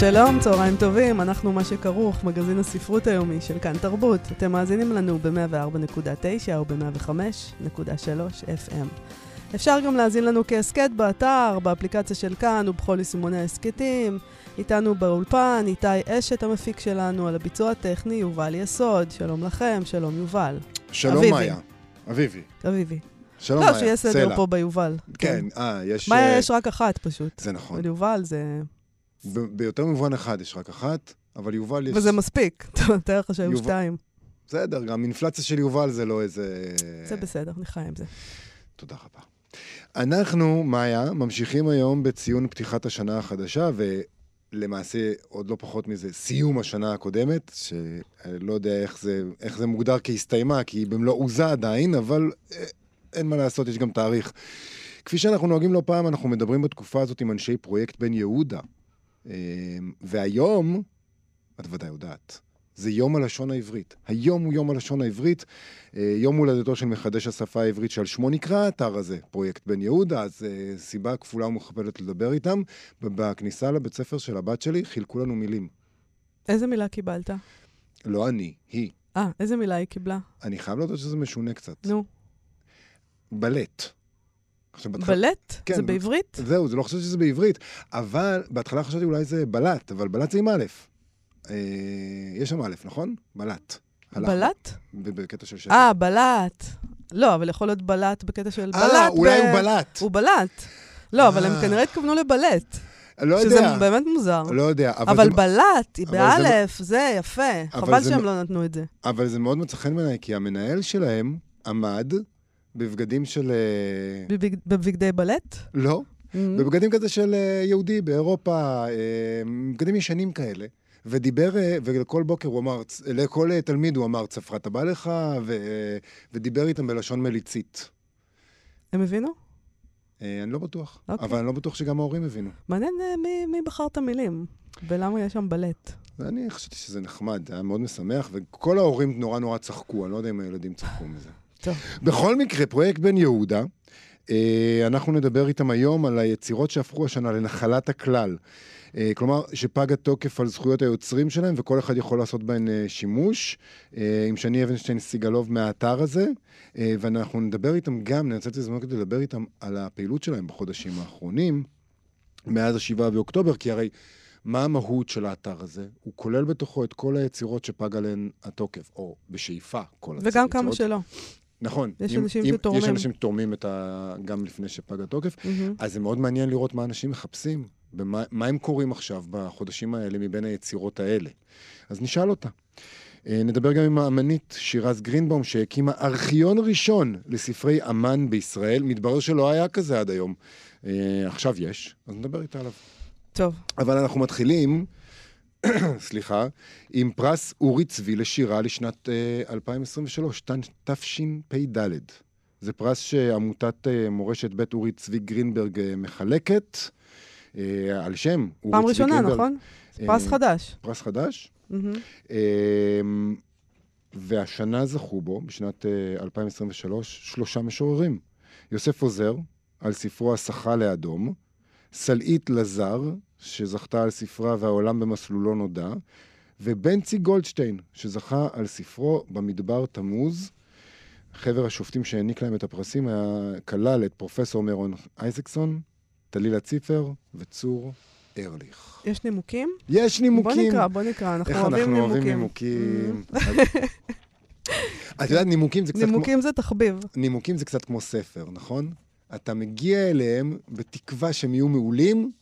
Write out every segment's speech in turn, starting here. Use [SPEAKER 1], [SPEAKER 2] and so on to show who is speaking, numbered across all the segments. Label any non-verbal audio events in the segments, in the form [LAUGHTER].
[SPEAKER 1] שלום, צהריים טובים, אנחנו מה שכרוך, מגזין הספרות היומי של כאן תרבות. אתם מאזינים לנו ב-104.9 או ב-105.3 FM. אפשר גם להאזין לנו כהסכת באתר, באפליקציה של כאן ובכל יישומוני ההסכתים. איתנו באולפן, איתי אשת המפיק שלנו, על הביצוע הטכני, יובל יסוד. שלום לכם, שלום יובל.
[SPEAKER 2] שלום אביבי. מאיה. אביבי.
[SPEAKER 1] אביבי.
[SPEAKER 2] שלום מאיה.
[SPEAKER 1] לא, שיהיה סדר פה ביובל.
[SPEAKER 2] כן, אה, יש...
[SPEAKER 1] מאיה יש רק אחת פשוט.
[SPEAKER 2] זה נכון.
[SPEAKER 1] ויובל זה...
[SPEAKER 2] ביותר מובן אחד יש רק אחת, אבל יובל יש...
[SPEAKER 1] וזה מספיק, [LAUGHS] תאר לך שהיו שתיים.
[SPEAKER 2] בסדר, גם אינפלציה של יובל זה לא איזה...
[SPEAKER 1] זה בסדר, נחיה עם זה.
[SPEAKER 2] תודה רבה. אנחנו, מאיה, ממשיכים היום בציון פתיחת השנה החדשה, ולמעשה, עוד לא פחות מזה, סיום השנה הקודמת, שאני לא יודע איך זה, איך זה מוגדר כהסתיימה, כי היא במלוא עוזה עדיין, אבל אה, אין מה לעשות, יש גם תאריך. כפי שאנחנו נוהגים לא פעם, אנחנו מדברים בתקופה הזאת עם אנשי פרויקט בן יהודה, והיום, את ודאי יודעת, זה יום הלשון העברית. היום הוא יום הלשון העברית, אה, יום הולדתו של מחדש השפה העברית שעל שמו נקרא האתר הזה, פרויקט בן יהודה, אז uh, סיבה כפולה ומכופלת לדבר איתם. בכניסה לבית ספר של הבת שלי חילקו לנו מילים.
[SPEAKER 1] איזה מילה קיבלת?
[SPEAKER 2] לא אני, היא.
[SPEAKER 1] אה, איזה מילה היא קיבלה?
[SPEAKER 2] אני חייב להודות שזה משונה קצת.
[SPEAKER 1] נו.
[SPEAKER 2] בלט.
[SPEAKER 1] עכשיו, בהתחלה... בלט?
[SPEAKER 2] כן,
[SPEAKER 1] זה בעברית?
[SPEAKER 2] זהו, זה לא חשבתי שזה בעברית, אבל בהתחלה חשבתי אולי זה בלט, אבל בלט זה עם א'. אה, יש שם א', נכון? בלט.
[SPEAKER 1] בלט?
[SPEAKER 2] בקטע של שקט.
[SPEAKER 1] אה, בלט. לא, אבל יכול להיות בלט בקטע של בלט.
[SPEAKER 2] אה, אולי ב... הוא בלט.
[SPEAKER 1] הוא בלט. לא, אבל הם אה. כנראה התכוונו לבלט.
[SPEAKER 2] לא יודע.
[SPEAKER 1] שזה באמת מוזר.
[SPEAKER 2] לא יודע.
[SPEAKER 1] אבל, אבל זה... בלט, היא באלף, זה... זה יפה. חבל שהם לא נתנו את זה.
[SPEAKER 2] אבל זה מאוד מצא חן בעיניי, כי המנהל שלהם עמד בבגדים של...
[SPEAKER 1] אה, בבגדי בלט?
[SPEAKER 2] לא. Mm-hmm. בבגדים כזה של אה, יהודי באירופה, אה, בגדים ישנים כאלה. ודיבר, וכל בוקר הוא אמר, לכל תלמיד הוא אמר, צפרת בא לך, ו, ודיבר איתם בלשון מליצית.
[SPEAKER 1] הם הבינו?
[SPEAKER 2] אני לא בטוח, okay. אוקיי. אבל אני לא בטוח שגם ההורים הבינו.
[SPEAKER 1] מעניין מי, מי בחר את המילים, ולמה יש שם בלט.
[SPEAKER 2] אני חשבתי שזה נחמד, היה מאוד משמח, וכל ההורים נורא נורא צחקו, אני לא יודע אם הילדים צחקו מזה.
[SPEAKER 1] טוב.
[SPEAKER 2] בכל מקרה, פרויקט בן יהודה, אה, אנחנו נדבר איתם היום על היצירות שהפכו השנה לנחלת הכלל. אה, כלומר, שפג התוקף על זכויות היוצרים שלהם, וכל אחד יכול לעשות בהן אה, שימוש. עם שני אבנשטיין סיגלוב מהאתר הזה, ואנחנו נדבר איתם גם, ננצל את הזמן כדי לדבר איתם על הפעילות שלהם בחודשים האחרונים, מאז השבעה באוקטובר, כי הרי... מה המהות של האתר הזה? הוא כולל בתוכו את כל היצירות שפג עליהן התוקף, או בשאיפה כל
[SPEAKER 1] היצירות. וגם כמה שלא.
[SPEAKER 2] נכון.
[SPEAKER 1] יש אם, אנשים אם, שתורמים.
[SPEAKER 2] יש אנשים שתורמים ה... גם לפני שפג התוקף. Mm-hmm. אז זה מאוד מעניין לראות מה אנשים מחפשים, במה, מה הם קוראים עכשיו בחודשים האלה מבין היצירות האלה. אז נשאל אותה. אה, נדבר גם עם האמנית שירז גרינבאום, שהקימה ארכיון ראשון לספרי אמן בישראל. מתברר שלא היה כזה עד היום. אה, עכשיו יש, אז נדבר איתה עליו.
[SPEAKER 1] טוב.
[SPEAKER 2] אבל אנחנו מתחילים [COUGHS] סליחה, עם פרס אורי צבי לשירה לשנת uh, 2023, תשפ"ד. זה פרס שעמותת uh, מורשת בית אורי צבי גרינברג uh, מחלקת, על שם
[SPEAKER 1] אורי צבי גרינברג. פעם ראשונה, נכון? פרס חדש.
[SPEAKER 2] פרס חדש. Uh, והשנה זכו בו, בשנת uh, 2023, שלושה משוררים. יוסף עוזר, על ספרו "הסחה לאדום", סלעית לזר, שזכתה על ספרה והעולם במסלולו נודע, ובנצי גולדשטיין, שזכה על ספרו במדבר תמוז. חבר השופטים שהעניק להם את הפרסים היה, כלל את פרופסור מירון אייזקסון, טלילה ציפר וצור ארליך.
[SPEAKER 1] יש נימוקים?
[SPEAKER 2] יש נימוקים.
[SPEAKER 1] בוא נקרא, בוא נקרא, אנחנו אוהבים נימוקים. איך אנחנו
[SPEAKER 2] אוהבים נימוקים. [LAUGHS] את יודעת, נימוקים זה קצת
[SPEAKER 1] כמו... נימוקים זה תחביב.
[SPEAKER 2] נימוקים זה קצת כמו ספר, נכון? אתה מגיע אליהם בתקווה שהם יהיו מעולים,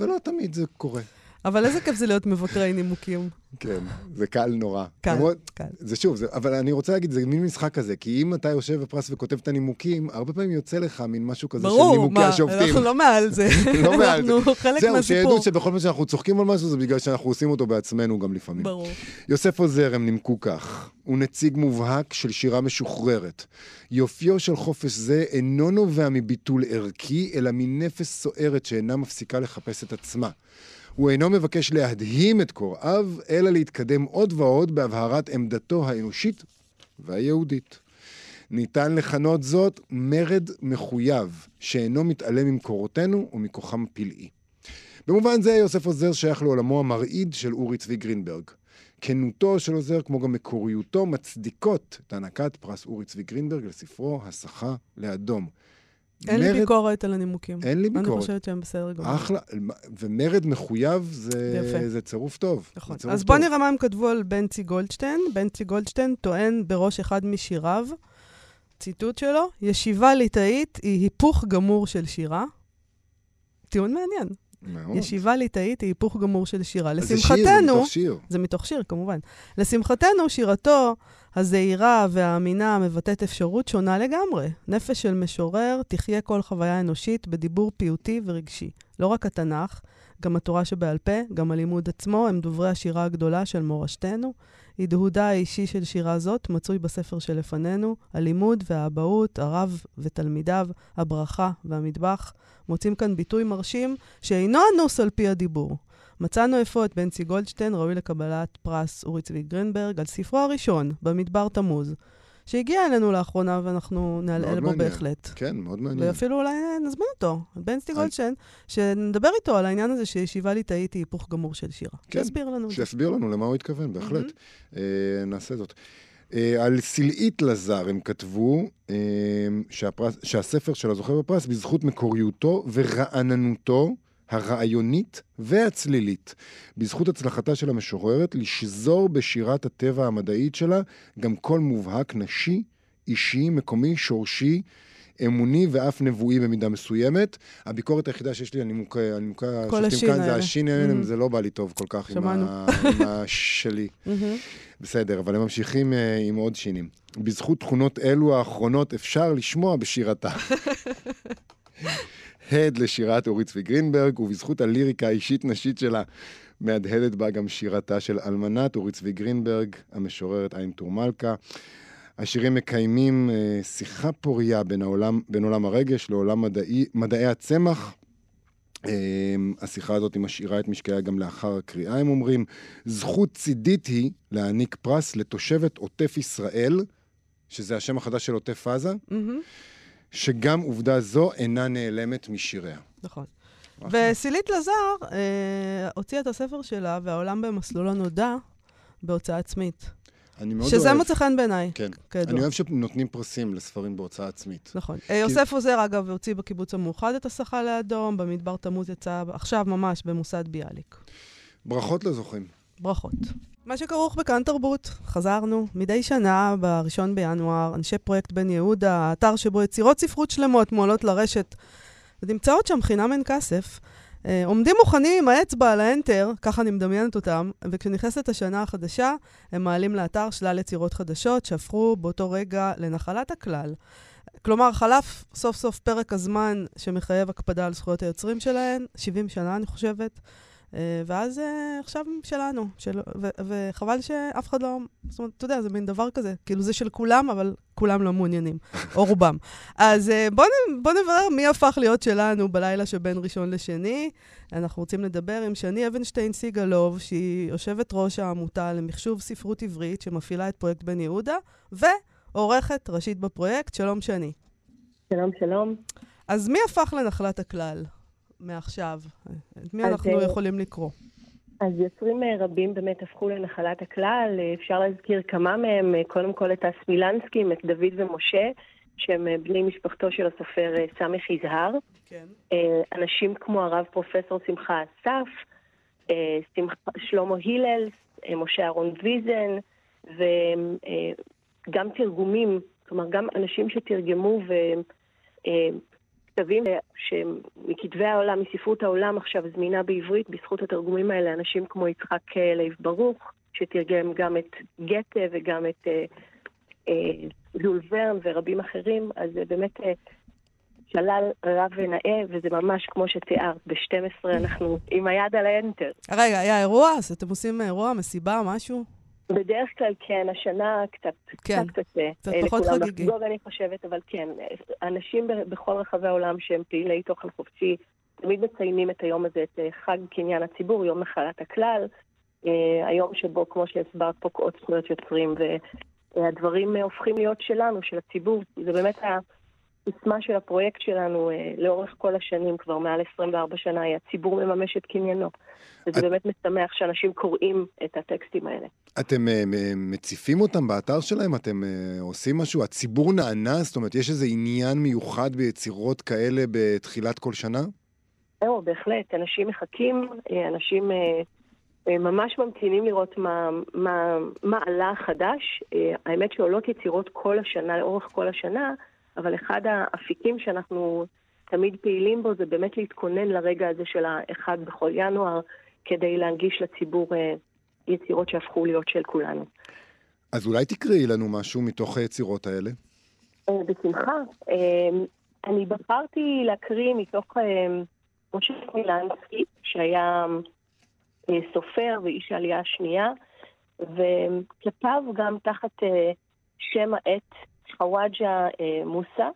[SPEAKER 2] ולא תמיד זה קורה.
[SPEAKER 1] אבל איזה כיף זה להיות מבקרי נימוקים.
[SPEAKER 2] כן, זה קל נורא.
[SPEAKER 1] קל,
[SPEAKER 2] למרות-
[SPEAKER 1] קל.
[SPEAKER 2] זה שוב, זה, אבל אני רוצה להגיד, זה מין משחק כזה, כי אם אתה יושב בפרס וכותב את הנימוקים, הרבה פעמים יוצא לך מין משהו כזה של
[SPEAKER 1] ברור,
[SPEAKER 2] נימוקי
[SPEAKER 1] מה,
[SPEAKER 2] השופטים.
[SPEAKER 1] אנחנו לא מעל זה. [LAUGHS]
[SPEAKER 2] לא מעל זה.
[SPEAKER 1] אנחנו חלק
[SPEAKER 2] זהו,
[SPEAKER 1] מהסיפור.
[SPEAKER 2] שידעו שבכל פעם שאנחנו צוחקים על משהו, זה בגלל שאנחנו עושים אותו בעצמנו גם לפעמים.
[SPEAKER 1] ברור.
[SPEAKER 2] יוסף עוזר, הם נימקו כך, הוא נציג מובהק של שירה משוחררת. יופיו של חופש זה אינו נובע מביטול ערכי, אלא מנפש סוערת שאינה מפסיקה לחפש את עצמה. הוא אינו מבקש להדהים את קוראיו, אלא להתקדם עוד ועוד בהבהרת עמדתו האנושית והיהודית. ניתן לכנות זאת מרד מחויב, שאינו מתעלם ממקורותינו ומכוחם הפלאי. במובן זה יוסף עוזר שייך לעולמו המרעיד של אורי צבי גרינברג. כנותו של עוזר, כמו גם מקוריותו, מצדיקות את הענקת פרס אורי צבי גרינברג לספרו "הסחה לאדום".
[SPEAKER 1] אין לי
[SPEAKER 2] מרד-
[SPEAKER 1] ביקורת על הנימוקים.
[SPEAKER 2] אין לי
[SPEAKER 1] אני
[SPEAKER 2] ביקורת.
[SPEAKER 1] חושבת שהם בסדר גמור.
[SPEAKER 2] אחלה, ומרד מחויב זה. זה צירוף טוב.
[SPEAKER 1] נכון.
[SPEAKER 2] צירוף
[SPEAKER 1] אז בוא
[SPEAKER 2] טוב.
[SPEAKER 1] נראה מה הם כתבו על בנצי גולדשטיין. בנצי גולדשטיין טוען בראש אחד משיריו, ציטוט שלו, ישיבה ליטאית היא היפוך גמור של שירה. טיעון מעניין.
[SPEAKER 2] מאוד.
[SPEAKER 1] ישיבה ליטאית היא היפוך גמור של שירה.
[SPEAKER 2] אז זה שיר, זה
[SPEAKER 1] לשמחתנו,
[SPEAKER 2] מתוך שיר.
[SPEAKER 1] זה מתוך שיר, כמובן. לשמחתנו, שירתו הזהירה והאמינה מבטאת אפשרות שונה לגמרי. נפש של משורר תחיה כל חוויה אנושית בדיבור פיוטי ורגשי. לא רק התנ"ך, גם התורה שבעל פה, גם הלימוד עצמו, הם דוברי השירה הגדולה של מורשתנו. הדהודה האישי של שירה זאת מצוי בספר שלפנינו, הלימוד והאבהות, הרב ותלמידיו, הברכה והמטבח, מוצאים כאן ביטוי מרשים שאינו אנוס על פי הדיבור. מצאנו אפוא את בנצי גולדשטיין, ראוי לקבלת פרס אורי צבי גרינברג, על ספרו הראשון, במדבר תמוז, שהגיע אלינו לאחרונה ואנחנו נעלעל בו. בהחלט.
[SPEAKER 2] כן, מאוד מעניין.
[SPEAKER 1] ואפילו אולי נזמין אותו, בנצי
[SPEAKER 2] אני-
[SPEAKER 1] גולדשטיין, שנדבר איתו על העניין הזה שישיבה ליטאית היא היפוך גמור של שירה.
[SPEAKER 2] כן,
[SPEAKER 1] שיסביר לנו.
[SPEAKER 2] שיסביר לנו למה הוא התכוון, בהחלט. אה, נעשה זאת. אה, על סלעית לזר הם כתבו אה, שהפרס, שהספר שלה זוכה בפרס בזכות מקוריותו ורעננותו הרעיונית והצלילית. בזכות הצלחתה של המשוררת לשזור בשירת הטבע המדעית שלה גם קול מובהק נשי, אישי, מקומי, שורשי, אמוני ואף נבואי במידה מסוימת. הביקורת היחידה שיש לי על נימוק- על נימוקי השופטים
[SPEAKER 1] השין
[SPEAKER 2] כאן זה. השין האלה,
[SPEAKER 1] Mhm.
[SPEAKER 2] זה לא בא לי טוב כל כך עם. ה- עם השלי. [LAUGHS]
[SPEAKER 1] מהמם.
[SPEAKER 2] בסדר, אבל הם ממשיכים אה, עם עוד שינים. בזכות תכונות אלו האחרונות אפשר לשמוע בשירתה. [LAUGHS] הד לשירת אורית צבי גרינברג, ובזכות הליריקה האישית-נשית שלה, מהדהדת בה גם שירתה של אלמנת אורית צבי גרינברג, המשוררת עין טור מלכה. השירים מקיימים אה, שיחה פוריה בין, העולם, בין עולם הרגש לעולם מדעי, מדעי הצמח. אה, השיחה הזאת משאירה את משקעיה גם לאחר הקריאה, הם אומרים. זכות צידית היא להעניק פרס לתושבת עוטף ישראל, שזה השם החדש של עוטף עזה,
[SPEAKER 1] מהמם.
[SPEAKER 2] שגם עובדה זו אינה נעלמת משיריה.
[SPEAKER 1] נכון. וסילית לזר אה, הוציאה את הספר שלה, והעולם במסלול הנודע, בהוצאה עצמית.
[SPEAKER 2] אני מאוד
[SPEAKER 1] שזה
[SPEAKER 2] אוהב.
[SPEAKER 1] מוצא חן בעיניי,
[SPEAKER 2] כן.
[SPEAKER 1] כידוע.
[SPEAKER 2] אני אוהב שנותנים פרסים לספרים בהוצאה עצמית.
[SPEAKER 1] נכון. אה, יוסף עוזר, אגב, הוציא בקיבוץ המאוחד את השחה לאדום, במדבר תמוז יצא עכשיו ממש במוסד ביאליק.
[SPEAKER 2] ברכות לזוכים.
[SPEAKER 1] ברכות. מה שכרוך בכאן תרבות, חזרנו מדי שנה, בראשון בינואר, אנשי פרויקט בן יהודה, האתר שבו יצירות ספרות שלמות מועלות לרשת, ונמצאות שם חינם אין כסף. אה, עומדים מוכנים עם האצבע על האנטר, ככה אני מדמיינת אותם, וכשנכנסת השנה החדשה, הם מעלים לאתר שלל יצירות חדשות שהפכו באותו רגע לנחלת הכלל. כלומר, חלף סוף סוף פרק הזמן שמחייב הקפדה על זכויות היוצרים שלהן, 70 שנה אני חושבת, ואז אה, עכשיו שלנו, של, ו, וחבל שאף אחד לא, זאת אומרת, אתה יודע, זה מין דבר כזה, כאילו זה של כולם, אבל כולם לא מעוניינים, [LAUGHS] או רובם. אז אה, בואו בוא נברר מי הפך להיות שלנו בלילה שבין ראשון לשני. אנחנו רוצים לדבר עם שני אבנשטיין סיגלוב, שהיא יושבת ראש העמותה למחשוב ספרות עברית, שמפעילה את פרויקט בן יהודה, ועורכת ראשית בפרויקט. שלום שני.
[SPEAKER 3] שלום, שלום.
[SPEAKER 1] אז מי הפך לנחלת הכלל מעכשיו? את מי
[SPEAKER 3] אז,
[SPEAKER 1] אנחנו
[SPEAKER 3] אה,
[SPEAKER 1] יכולים לקרוא?
[SPEAKER 3] אז יוצרים אה, רבים באמת הפכו לנחלת הכלל. אה, אפשר להזכיר כמה מהם, קודם כל את הסמילנסקים, את דוד ומשה, שהם בני משפחתו של הסופר סמך יזהר.
[SPEAKER 1] כן.
[SPEAKER 3] אנשים כמו הרב פרופסור שמחה אסף, שלמה הלל, משה אהרון ויזן, וגם תרגומים, כלומר גם אנשים שתרגמו
[SPEAKER 4] כתבים שמכתבי העולם, מספרות העולם עכשיו זמינה בעברית, בזכות התרגומים האלה, אנשים כמו יצחק לייב ברוך, שתרגם גם את גתה וגם את אה, אה, ז'ול ורן ורבים אחרים, אז זה באמת אה, שלל רב ונאה, וזה ממש כמו שתיארת, ב-12 אנחנו עם היד על ה Enter.
[SPEAKER 1] רגע, היה אירוע? אז אתם עושים אירוע, מסיבה, משהו?
[SPEAKER 4] בדרך כלל כן, השנה קצת
[SPEAKER 1] כן,
[SPEAKER 4] קצת.
[SPEAKER 1] קצת
[SPEAKER 4] אה,
[SPEAKER 1] פחות
[SPEAKER 4] לכולם
[SPEAKER 1] חגיגי.
[SPEAKER 4] לחגוג, אני חושבת, אבל כן, אה, אנשים בכל רחבי העולם שהם פעילי תוכן חופשי, תמיד מציינים את היום הזה, את אה, חג קניין הציבור, יום נחלת הכלל, היום שבו, כמו שהסברת, פוקעות זכויות יוצרים, והדברים הופכים להיות שלנו, של הציבור. זה באמת הסיסמה של הפרויקט שלנו אה, לאורך כל השנים, כבר מעל 24 שנה, היא הציבור מממש את קניינו. וזה
[SPEAKER 2] את-
[SPEAKER 4] באמת משמח שאנשים קוראים את הטקסטים האלה.
[SPEAKER 2] אתם אה, מציפים אותם באתר שלהם? אתם אה, עושים משהו? הציבור נענה? זאת אומרת, יש איזה עניין מיוחד ביצירות כאלה בתחילת כל שנה?
[SPEAKER 4] זהו, בהחלט. אנשים מחכים, אה, אנשים אה, אה, ממש ממתינים לראות מה, מה, מה עלה חדש. אה, האמת שעולות יצירות כל השנה, לאורך כל השנה, אבל אחד האפיקים שאנחנו תמיד פעילים בו זה באמת להתכונן לרגע הזה של האחד בכל ינואר, כדי להנגיש לציבור אה, יצירות שהפכו להיות של כולנו.
[SPEAKER 2] אז אולי תקראי לנו משהו מתוך היצירות האלה.
[SPEAKER 4] אה, בשמחה. אה, אני בחרתי להקריא מתוך משה מילנסקי, שהיה סופר ואיש העלייה השנייה, וכתב גם תחת שם העט חוואג'ה אה, מוסא,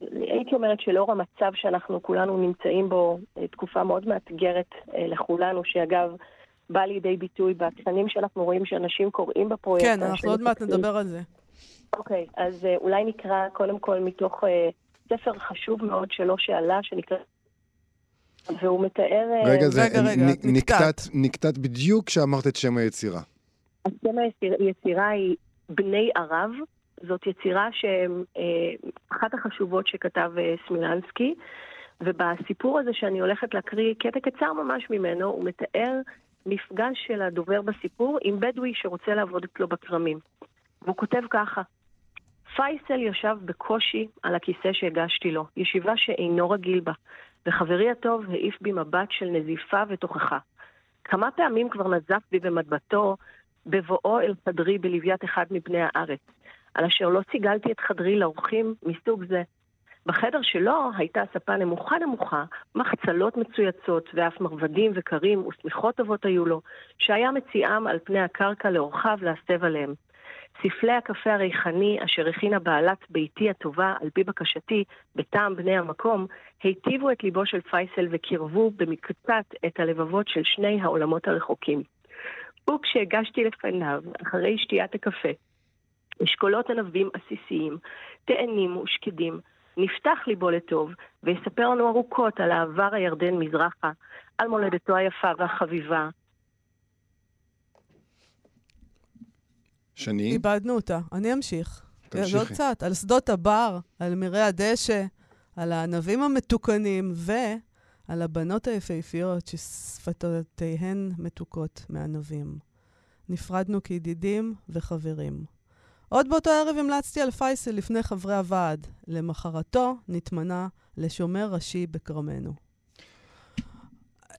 [SPEAKER 4] והייתי אומרת שלאור המצב שאנחנו כולנו נמצאים בו, אה, תקופה מאוד מאתגרת אה, לכולנו, שאגב, בא לידי ביטוי בתכנים שאנחנו רואים שאנשים קוראים בפרויקט.
[SPEAKER 1] כן, אנחנו עוד מעט. נדבר על זה.
[SPEAKER 4] אוקיי, אז אה, אולי נקרא קודם כל מתוך אה, ספר חשוב מאוד שלו שעלה, שנקרא... והוא מתאר...
[SPEAKER 2] רגע, זה
[SPEAKER 1] רגע, רגע,
[SPEAKER 2] נ-
[SPEAKER 1] את נקטעת.
[SPEAKER 2] נקטעת, נקטעת בדיוק כשאמרת את שם היצירה.
[SPEAKER 4] השם היציר- היצירה היא בני ערב. זאת יצירה שאחת החשובות שכתב אה, סמילנסקי, ובסיפור הזה שאני הולכת להקריא קטע קצר ממש ממנו, הוא מתאר מפגש של הדובר בסיפור עם בדואי שרוצה לעבוד אצלו בכרמים. והוא כותב ככה: פייסל ישב בקושי על הכיסא שהגשתי לו, ישיבה שאינו רגיל בה, וחברי הטוב העיף בי מבט של נזיפה ותוכחה. כמה פעמים כבר נזף בי במבטו בבואו אל חדרי בלוויית אחד מבני הארץ, על אשר לא סיגלתי את חדרי לאורחים מסוג זה. בחדר שלו הייתה ספה נמוכה נמוכה, מחצלות מצויצות ואף מרבדים וקרים ושמיכות טובות היו לו, שהיה מציעם על פני הקרקע לאורחיו להסב עליהם. ספלי הקפה הריחני אשר הכינה בעלת ביתי הטובה על פי בקשתי בטעם בני המקום, היטיבו את ליבו של פייסל וקירבו במקצת את הלבבות של שני העולמות הרחוקים. וכשהגשתי לפניו, אחרי שתיית הקפה, אשכולות ענבים עסיסיים, תאנים ושקדים, נפתח ליבו לטוב, ויספר לנו ארוכות על העבר הירדן מזרחה, על מולדתו היפה והחביבה,
[SPEAKER 2] שני,
[SPEAKER 1] איבדנו אותה. אני אמשיך.
[SPEAKER 2] תמשיכי.
[SPEAKER 1] זה עוד קצת, על שדות הבר, על מרעה הדשא, על הענבים המתוקנים, ועל הבנות היפהפיות ששפתותיהן מתוקות מענבים. נפרדנו כידידים וחברים. עוד באותו ערב המלצתי על פייסל לפני חברי הוועד. למחרתו נתמנה לשומר ראשי בכרמנו.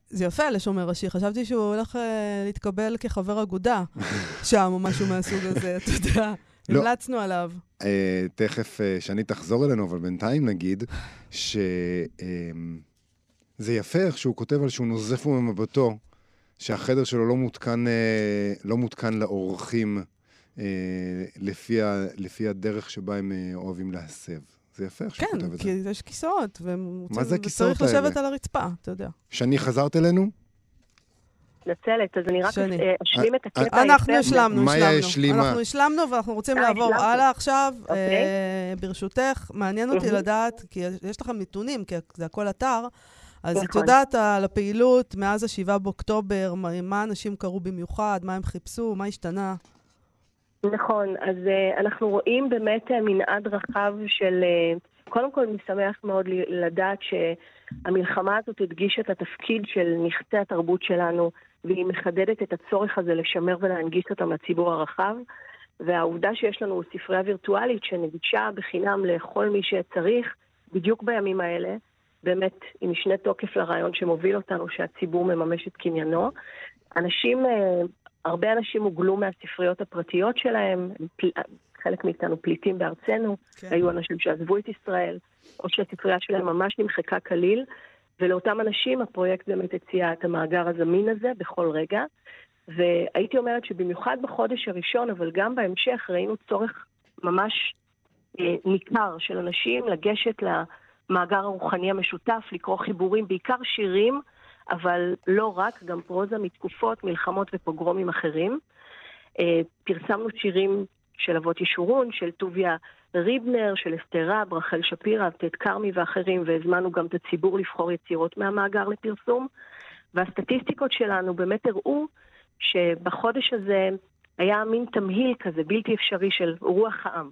[SPEAKER 1] זה יפה, לשומר ראשי. חשבתי שהוא הולך אה, להתקבל כחבר אגודה [LAUGHS] שם, או משהו מהסוג הזה, אתה יודע.
[SPEAKER 2] לא.
[SPEAKER 1] המלצנו עליו.
[SPEAKER 2] אה, תכף אה, שני תחזור אלינו, אבל בינתיים נגיד שזה יפה איך שהוא כותב על שהוא נוזף ממבטו, שהחדר שלו לא מותקן, אה, לא מותקן לאורחים אה, לפי, ה, לפי הדרך שבה הם אה, אוהבים להסב. זה יפה איך שהוא
[SPEAKER 1] כן,
[SPEAKER 2] כותב את
[SPEAKER 1] כי
[SPEAKER 2] זה.
[SPEAKER 1] יש כיסאות, והם רוצים...
[SPEAKER 2] זה הכיסאות
[SPEAKER 1] וצריך לשבת? על הרצפה, אתה יודע.
[SPEAKER 2] שני, חזרת אלינו?
[SPEAKER 4] מתנצלת, אז אני רק
[SPEAKER 1] שני.
[SPEAKER 4] אשלים את הקטע היפה.
[SPEAKER 1] אנחנו. השלמנו, השלמנו. אנחנו השלמנו ואנחנו רוצים לעבור. הלאה עכשיו.
[SPEAKER 4] אוקיי.
[SPEAKER 1] אה, ברשותך, מעניין אותי. לדעת, כי יש- יש לכם נתונים, כי זה הכל אתר, אז את
[SPEAKER 4] נכון.
[SPEAKER 1] יודעת על הפעילות מאז ה-7 באוקטובר, מה- מה אנשים קראו במיוחד, מה הם חיפשו, מה השתנה.
[SPEAKER 4] נכון, אז uh, אנחנו רואים באמת uh, מנעד רחב של... Uh, קודם כל, משמח מאוד לדעת שהמלחמה הזאת הדגישה את התפקיד של נכסי התרבות שלנו, והיא מחדדת את הצורך הזה לשמר ולהנגיש אותם לציבור הרחב. והעובדה שיש לנו ספרייה וירטואלית שנגישה בחינם לכל מי שצריך, בדיוק בימים האלה, באמת עם משנה תוקף לרעיון שמוביל אותנו, שהציבור מממש את קניינו. אנשים, אה, הרבה אנשים הוגלו מהספריות הפרטיות שלהם, חלק מאיתנו פליטים בארצנו, כן. היו אנשים שעזבו את ישראל, או שהספרייה שלהם ממש נמחקה כליל, ולאותם אנשים הפרויקט באמת הציע את המאגר הזמין הזה בכל רגע. והייתי אומרת שבמיוחד בחודש הראשון, אבל גם בהמשך, ראינו צורך ממש אה, ניכר של אנשים לגשת למאגר הרוחני המשותף, לקרוא חיבורים, בעיקר שירים, אבל לא רק, גם פרוזה מתקופות, מלחמות ופוגרומים אחרים. אה, פרסמנו שירים של אבות ישורון, של טוביה ריבנר, של אסתר רב, רחל שפירא, טד כרמי ואחרים, והזמנו גם את הציבור לבחור יצירות מהמאגר לפרסום. והסטטיסטיקות שלנו באמת הראו שבחודש הזה היה מין תמהיל כזה בלתי אפשרי של רוח העם.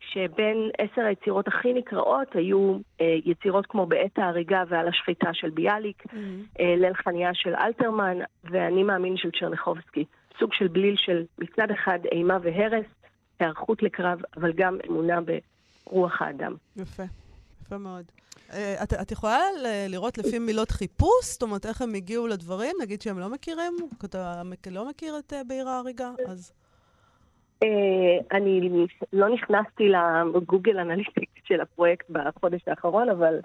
[SPEAKER 4] שבין עשר היצירות הכי נקראות היו אה, יצירות כמו בעת ההריגה ועל השחיטה של ביאליק, mm-hmm. אה, ליל חניה של אלתרמן ואני מאמין של צ'רניחובסקי. סוג של בליל של מצד אחד אימה והרס, היערכות לקרב, אבל גם אמונה ברוח האדם.
[SPEAKER 1] יפה, יפה מאוד. אה, את, את יכולה לראות לפי מילות חיפוש? זאת אומרת, איך הם הגיעו לדברים? נגיד שהם לא מכירים? אתה לא מכיר את אה, בעיר ההריגה? אז...
[SPEAKER 4] אה, אני לא נכנסתי ל Google Analytics של הפרויקט בחודש האחרון, אבל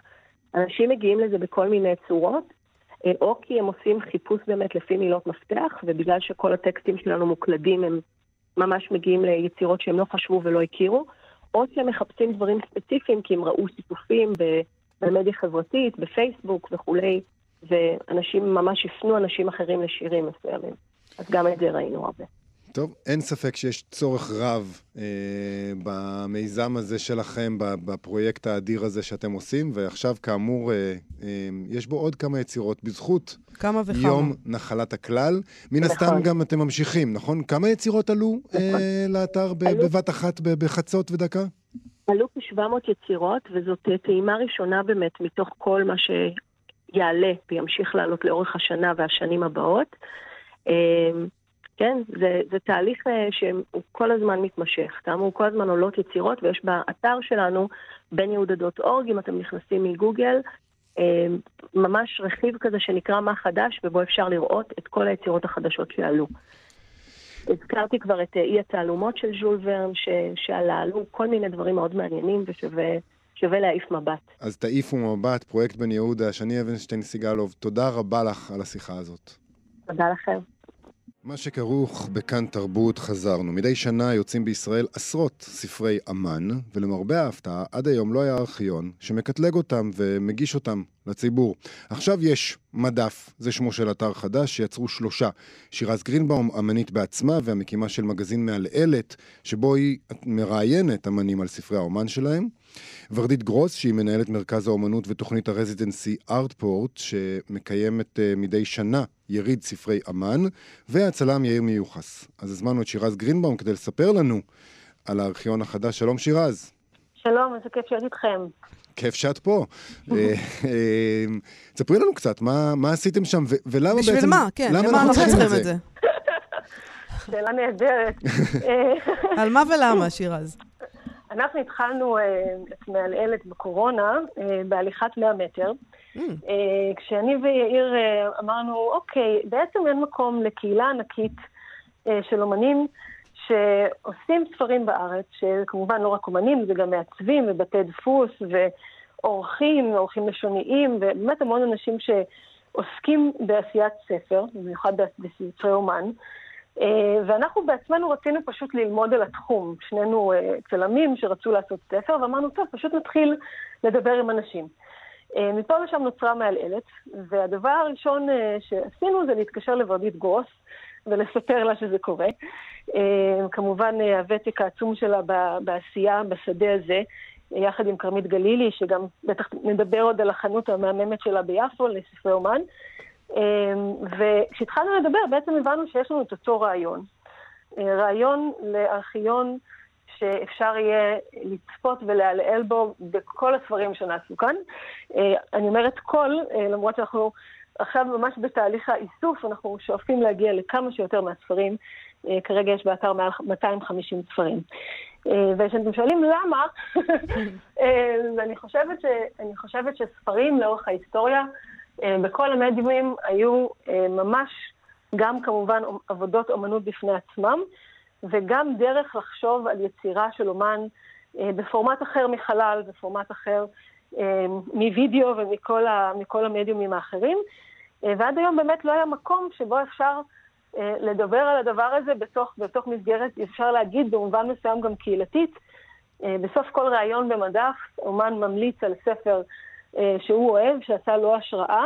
[SPEAKER 4] אנשים מגיעים לזה בכל מיני צורות, או כי הם עושים חיפוש באמת לפי מילות מפתח, ובגלל שכל הטקסטים שלנו מוקלדים, הם ממש מגיעים ליצירות שהם לא חשבו ולא הכירו, או שהם מחפשים דברים ספציפיים כי הם ראו שיתופים במדיה חברתית, בפייסבוק וכולי, ואנשים ממש הפנו אנשים אחרים לשירים מסוימים. אז גם את זה ראינו הרבה.
[SPEAKER 2] טוב, אין ספק שיש צורך רב אה, במיזם הזה שלכם, בפרויקט האדיר הזה שאתם עושים, ועכשיו כאמור, אה, אה, יש בו עוד כמה יצירות בזכות
[SPEAKER 1] כמה וכמה.
[SPEAKER 2] יום נחלת הכלל. מן נכון. הסתם גם אתם ממשיכים, נכון? כמה יצירות עלו אה, נכון. אה, לאתר ב- עלו... בבת אחת, בחצות ודקה?
[SPEAKER 4] עלו כ-700 יצירות, וזאת טעימה ראשונה באמת מתוך כל מה שיעלה וימשיך לעלות לאורך השנה והשנים הבאות. אה, כן, זה, זה תהליך אה, שהוא כל הזמן מתמשך. כאמור, כל הזמן עולות יצירות, ויש באתר שלנו, בן יהודה דוט אורג, אם אתם נכנסים מגוגל, אה, ממש רכיב כזה שנקרא מה חדש, ובו אפשר לראות את כל היצירות החדשות שעלו. הזכרתי כבר את אה, אי התעלומות של ז'ול ורן, ש... שעלה, עלו כל מיני דברים מאוד מעניינים ושווה להעיף מבט.
[SPEAKER 2] אז תעיפו מבט, פרויקט בן יהודה, שני אבנשטיין סיגלוב, תודה רבה לך על השיחה הזאת.
[SPEAKER 4] תודה לכם.
[SPEAKER 2] מה שכרוך בכאן תרבות חזרנו. מדי שנה יוצאים בישראל עשרות ספרי אמן, ולמרבה ההפתעה, עד היום לא היה ארכיון שמקטלג אותם ומגיש אותם לציבור. עכשיו יש מדף, זה שמו של אתר חדש, שיצרו שלושה. שירז גרינבאום, אמנית בעצמה והמקימה של מגזין מעלעלת, שבו היא מראיינת אמנים על ספרי האומן שלהם. ורדית גרוס, שהיא מנהלת מרכז האומנות ותוכנית הרזידנסי ארטפורט, שמקיימת uh, מדי שנה יריד ספרי אמן, והצלם יאיר מיוחס. אז הזמנו את שירז גרינבאום כדי לספר לנו על הארכיון החדש. שלום שירז.
[SPEAKER 4] שלום, איזה כיף להיות איתכם.
[SPEAKER 2] כיף שאת פה. אה, אה, ספרי לנו קצת, מה, מה עשיתם שם, ו- ולמה
[SPEAKER 1] בשביל
[SPEAKER 2] בעצם...
[SPEAKER 1] בשביל מה? כן, למה אנחנו צריכים את זה? [LAUGHS]
[SPEAKER 4] שאלה נהדרת. [LAUGHS]
[SPEAKER 1] על מה ולמה, שירז?
[SPEAKER 4] אנחנו התחלנו את מעלעלת בקורונה בהליכת 100 מטר. Mm. כשאני ויאיר אמרנו, אוקיי, בעצם אין מקום לקהילה ענקית של אומנים שעושים ספרים בארץ, שכמובן לא רק אומנים, זה גם מעצבים ובתי דפוס ועורכים, עורכים לשוניים, ובאמת המון אנשים שעוסקים בעשיית ספר, במיוחד בספרי אומן. אה, ואנחנו בעצמנו רצינו פשוט ללמוד על התחום. שנינו אה, צלמים שרצו לעשות ספר, ואמרנו, טוב, פשוט נתחיל לדבר עם אנשים. אה, מפה לשם נוצרה מעלעלת, והדבר הראשון שעשינו זה להתקשר לוורדית גרוס ולספר לה שזה קורה. כמובן, הוותק העצום שלה בעשייה, בשדה הזה, יחד עם כרמית גלילי, שגם בטח נדבר עוד על החנות המהממת שלה ביפו לספרי אומן. אמ, וכשהתחלנו לדבר, בעצם הבנו שיש לנו את אותו רעיון. אה, רעיון לארכיון שאפשר יהיה לצפות ולעלעל בו בכל הספרים שנעשו כאן. אה, אני אומרת כל, אה, למרות שאנחנו עכשיו ממש בתהליך האיסוף, אנחנו שואפים להגיע לכמה שיותר מהספרים
[SPEAKER 3] כרגע יש באתר מעל 250 ספרים. וכשאתם שואלים למה, [LAUGHS] אני חושבת, ש, אני חושבת שספרים לאורך ההיסטוריה בכל המדיומים היו ממש גם כמובן עבודות אומנות בפני עצמם, וגם דרך לחשוב על יצירה של אומן בפורמט אחר מחלל, בפורמט אחר מווידאו ומכל המדיומים האחרים. ועד היום באמת לא היה מקום שבו אפשר לדבר על הדבר הזה בתוך, בתוך מסגרת, אפשר להגיד במובן מסוים גם קהילתית. בסוף כל ראיון במדף, אומן ממליץ על ספר שהוא אוהב, שעשה לו השראה,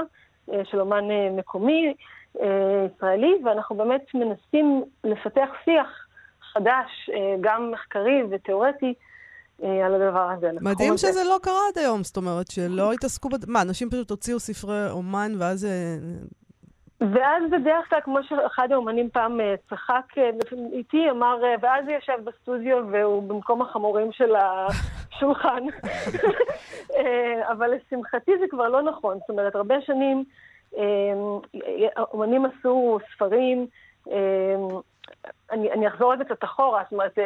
[SPEAKER 3] של אומן מקומי, ישראלי, ואנחנו באמת מנסים לפתח שיח חדש, גם מחקרי ותיאורטי, על הדבר הזה.
[SPEAKER 1] מדהים שזה לא קרה עד היום, זאת אומרת, שלא התעסקו... בד... מה, אנשים פשוט הוציאו ספרי אומן ואז...
[SPEAKER 3] ואז בדרך כלל, כמו שאחד האומנים פעם צחק איתי, אמר, ואז הוא יושב בסטודיו והוא במקום החמורים של השולחן. [LAUGHS] אבל לשמחתי זה כבר לא נכון. זאת אומרת, הרבה שנים אומנים עשו ספרים, אני, אני אחזור רגע קצת אחורה, זאת אומרת,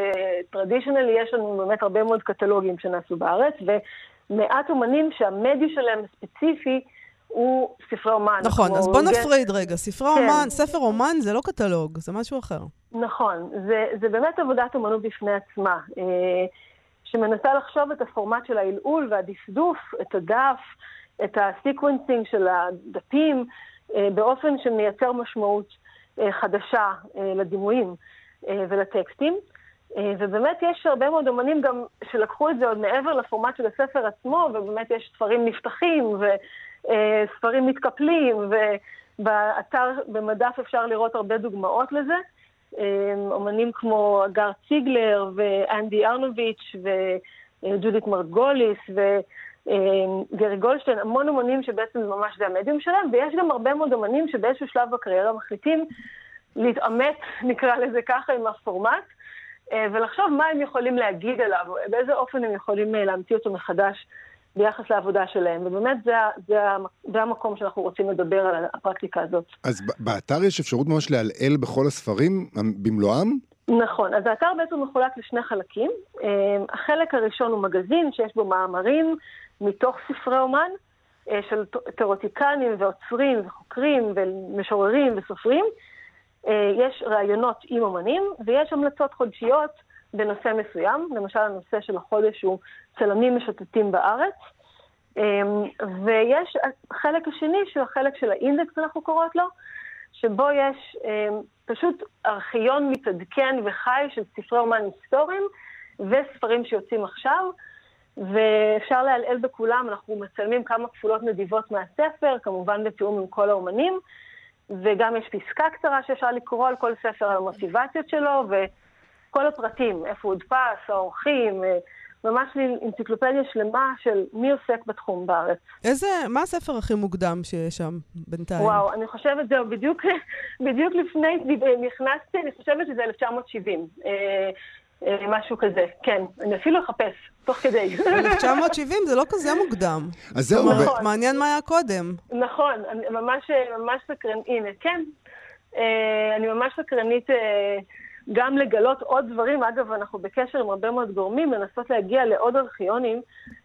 [SPEAKER 3] טרדישיונלי יש לנו באמת הרבה מאוד קטלוגים שנעשו בארץ, ומעט אומנים שהמדיו שלהם ספציפי הוא ספרי אומן.
[SPEAKER 1] נכון, אז בוא נפריד רגע. ספרי כן. אומן, ספר אומן זה לא קטלוג, זה משהו אחר.
[SPEAKER 3] נכון, זה, זה באמת עבודת אומנות בפני עצמה, שמנסה לחשוב את הפורמט של העילעול והדפדוף, את הדף, את ה sequencing של הדפים, באופן שמייצר משמעות חדשה לדימויים ולטקסטים. ובאמת יש הרבה מאוד אומנים גם שלקחו את זה עוד מעבר לפורמט של הספר עצמו, ובאמת יש ספרים נפתחים וספרים מתקפלים, ובאתר, במדף אפשר לראות הרבה דוגמאות לזה. אומנים כמו אגר ציגלר ואנדי ארנוביץ' וג'ודית מרגוליס וגרי גולדשטיין, המון אומנים שבעצם זה ממש זה המדיום שלהם, ויש גם הרבה מאוד אומנים שבאיזשהו שלב בקריירה מחליטים להתעמת, [LAUGHS] נקרא לזה ככה, עם הפורמט, ולחשוב מה הם יכולים להגיד עליו, באיזה אופן הם יכולים להמציא אותו מחדש ביחס לעבודה שלהם. ובאמת זה, זה, זה המקום שאנחנו רוצים לדבר על הפרקטיקה הזאת.
[SPEAKER 2] אז באתר יש אפשרות ממש לעלעל בכל הספרים במלואם?
[SPEAKER 3] נכון, אז האתר בעצם מחולק לשני חלקים. החלק הראשון הוא מגזין שיש בו מאמרים מתוך ספרי אומן, של תיאורטיקנים ועוצרים וחוקרים ומשוררים וסופרים. יש ראיונות עם אומנים, ויש המלצות חודשיות בנושא מסוים. למשל, הנושא של החודש הוא צלמים משוטטים בארץ. ויש החלק השני, שהוא החלק של האינדקס, אנחנו קוראות לו, שבו יש פשוט ארכיון מתעדכן וחי של ספרי אומן היסטוריים וספרים שיוצאים עכשיו. ואפשר להלעל בכולם, אנחנו מצלמים כמה כפולות נדיבות מהספר, כמובן בתיאום עם כל האומנים, וגם יש פסקה קצרה שאפשר לקרוא על כל ספר, על המוטיבציות שלו, וכל הפרטים, איפה הודפס, האורחים, ממש אנציקלופדיה שלמה של מי עוסק בתחום בארץ.
[SPEAKER 1] איזה, מה הספר הכי מוקדם שיש שם בינתיים?
[SPEAKER 3] וואו, אני חושבת, זהו, בדיוק, [LAUGHS] בדיוק לפני, נכנסתי, אני חושבת שזה 1970. משהו כזה, כן. אני אפילו אחפש, תוך כדי.
[SPEAKER 1] 1970 זה לא כזה מוקדם.
[SPEAKER 2] אז זהו.
[SPEAKER 1] נכון. מעניין מה היה קודם.
[SPEAKER 3] נכון, אני ממש, ממש סקרנית, הנה, כן. אני ממש סקרנית גם לגלות עוד דברים. אגב, אנחנו בקשר עם הרבה מאוד גורמים, מנסות להגיע לעוד ארכיונים.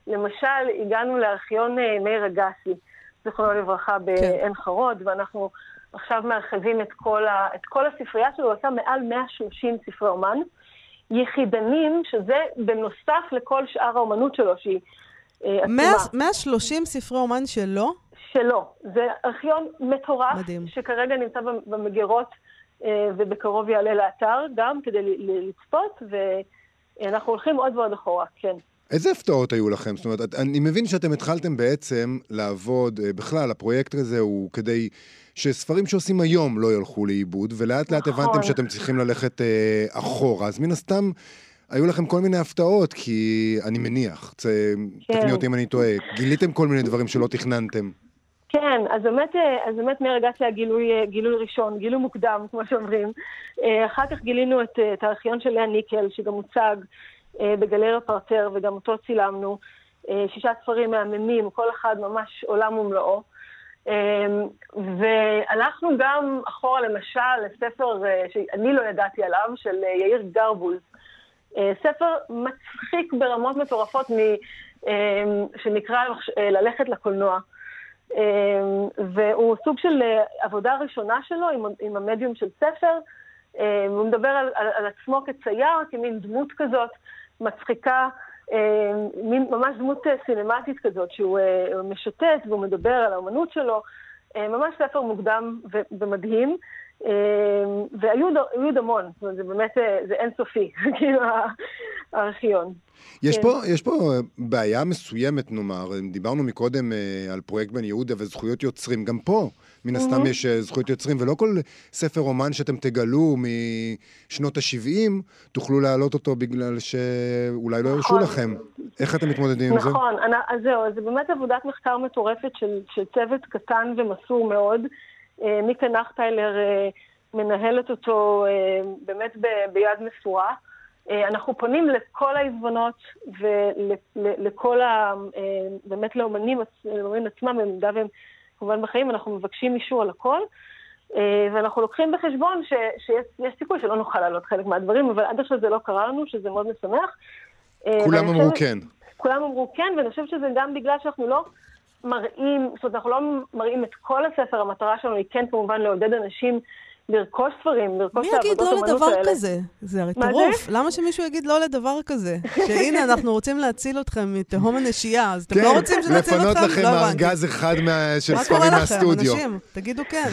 [SPEAKER 3] למשל, הגענו לארכיון מאיר אגסי, זכרונו לברכה, בעין חרוד, ואנחנו עכשיו מרחיבים את כל, ה, את כל הספרייה שלו, הוא עשה מעל 130 ספרי אומן. יחידנים, שזה בנוסף לכל שאר האומנות שלו, שהיא אה, עצומה.
[SPEAKER 1] 130 ספרי אומן שלו?
[SPEAKER 3] שלו. זה ארכיון מטורף, מדהים. שכרגע נמצא במגירות אה, ובקרוב יעלה לאתר גם כדי לצפות, ואנחנו הולכים עוד ועוד אחורה, כן.
[SPEAKER 2] איזה הפתעות היו לכם? זאת אומרת, אני מבין שאתם התחלתם בעצם לעבוד, אה, בכלל, הפרויקט הזה הוא כדי שספרים שעושים היום לא ילכו לאיבוד, ולאט לאט נכון. הבנתם שאתם צריכים ללכת אה, אחורה. אז מן הסתם, היו לכם כל מיני הפתעות, כי אני מניח, צ... כן. תקני אותי אם אני טועה, גיליתם כל מיני דברים שלא תכננתם.
[SPEAKER 3] כן, אז באמת, אה, אז באמת מהרגע שהיה גילוי, אה, גילוי ראשון, גילוי מוקדם, כמו שאומרים. אחר כך גילינו את, את הארכיון של לאה ניקל, שגם הוצג. אה, בגלריה פרטר, וגם אותו צילמנו. אה, שישה ספרים מהממים, כל אחד ממש עולם ומלואו. והלכנו גם אחורה למשל לספר שאני לא ידעתי עליו, של יאיר גרבוז. ספר מצחיק ברמות מטורפות שנקרא ללכת לקולנוע. והוא סוג של עבודה ראשונה שלו עם המדיום של ספר. הוא מדבר על, על, על עצמו כצייר, כמין דמות כזאת מצחיקה, מין ממש דמות סינמטית כזאת, שהוא משוטט והוא מדבר על האמנות שלו. ממש ספר מוקדם ומדהים. והיו עוד המון, זאת אומרת, זה באמת, זה אינסופי, [LAUGHS] כאילו, הארכיון.
[SPEAKER 2] יש, כן. פה, יש פה בעיה מסוימת, נאמר, דיברנו מקודם על פרויקט בן יהודה וזכויות יוצרים, גם פה מן הסתם mm-hmm. יש זכויות יוצרים, ולא כל ספר אומן שאתם תגלו משנות ה-70, תוכלו להעלות אותו בגלל שאולי לא הרשו נכון. לכם. איך אתם מתמודדים
[SPEAKER 3] נכון,
[SPEAKER 2] עם זה?
[SPEAKER 3] נכון, אז זהו, זה באמת עבודת מחקר מטורפת של, של צוות קטן ומסור מאוד. מיקה נחטיילר מנהלת אותו באמת ביד מסורה. אנחנו פונים לכל העזבונות ולכל ה... באמת לאומנים, לאומנים עצמם, במידה והם כמובן בחיים, אנחנו מבקשים אישור על הכל. ואנחנו לוקחים בחשבון ש, שיש סיכוי שלא נוכל לעלות חלק מהדברים, אבל עד עכשיו זה לא קרה לנו, שזה מאוד משמח.
[SPEAKER 2] כולם אמרו כן.
[SPEAKER 3] כולם אמרו כן, ואני חושבת שזה גם בגלל שאנחנו לא מראים, זאת אומרת, אנחנו לא מראים את כל הספר, המטרה שלנו היא כן כמובן לעודד אנשים לרכוש ספרים, לרכוש את העבודות
[SPEAKER 1] האמנות
[SPEAKER 3] האלה.
[SPEAKER 1] מי יגיד לא לדבר כזה? זה הרי טירוף. למה שמישהו יגיד לא לדבר כזה? [LAUGHS] שהנה, אנחנו רוצים להציל אתכם מתהום הנשייה, אז אתם לא רוצים שנציל אתכם?
[SPEAKER 2] כן, לפנות לכם ארגז אחד של ספרים מהסטודיו.
[SPEAKER 1] מה קורה לכם, אנשים? תגידו כן.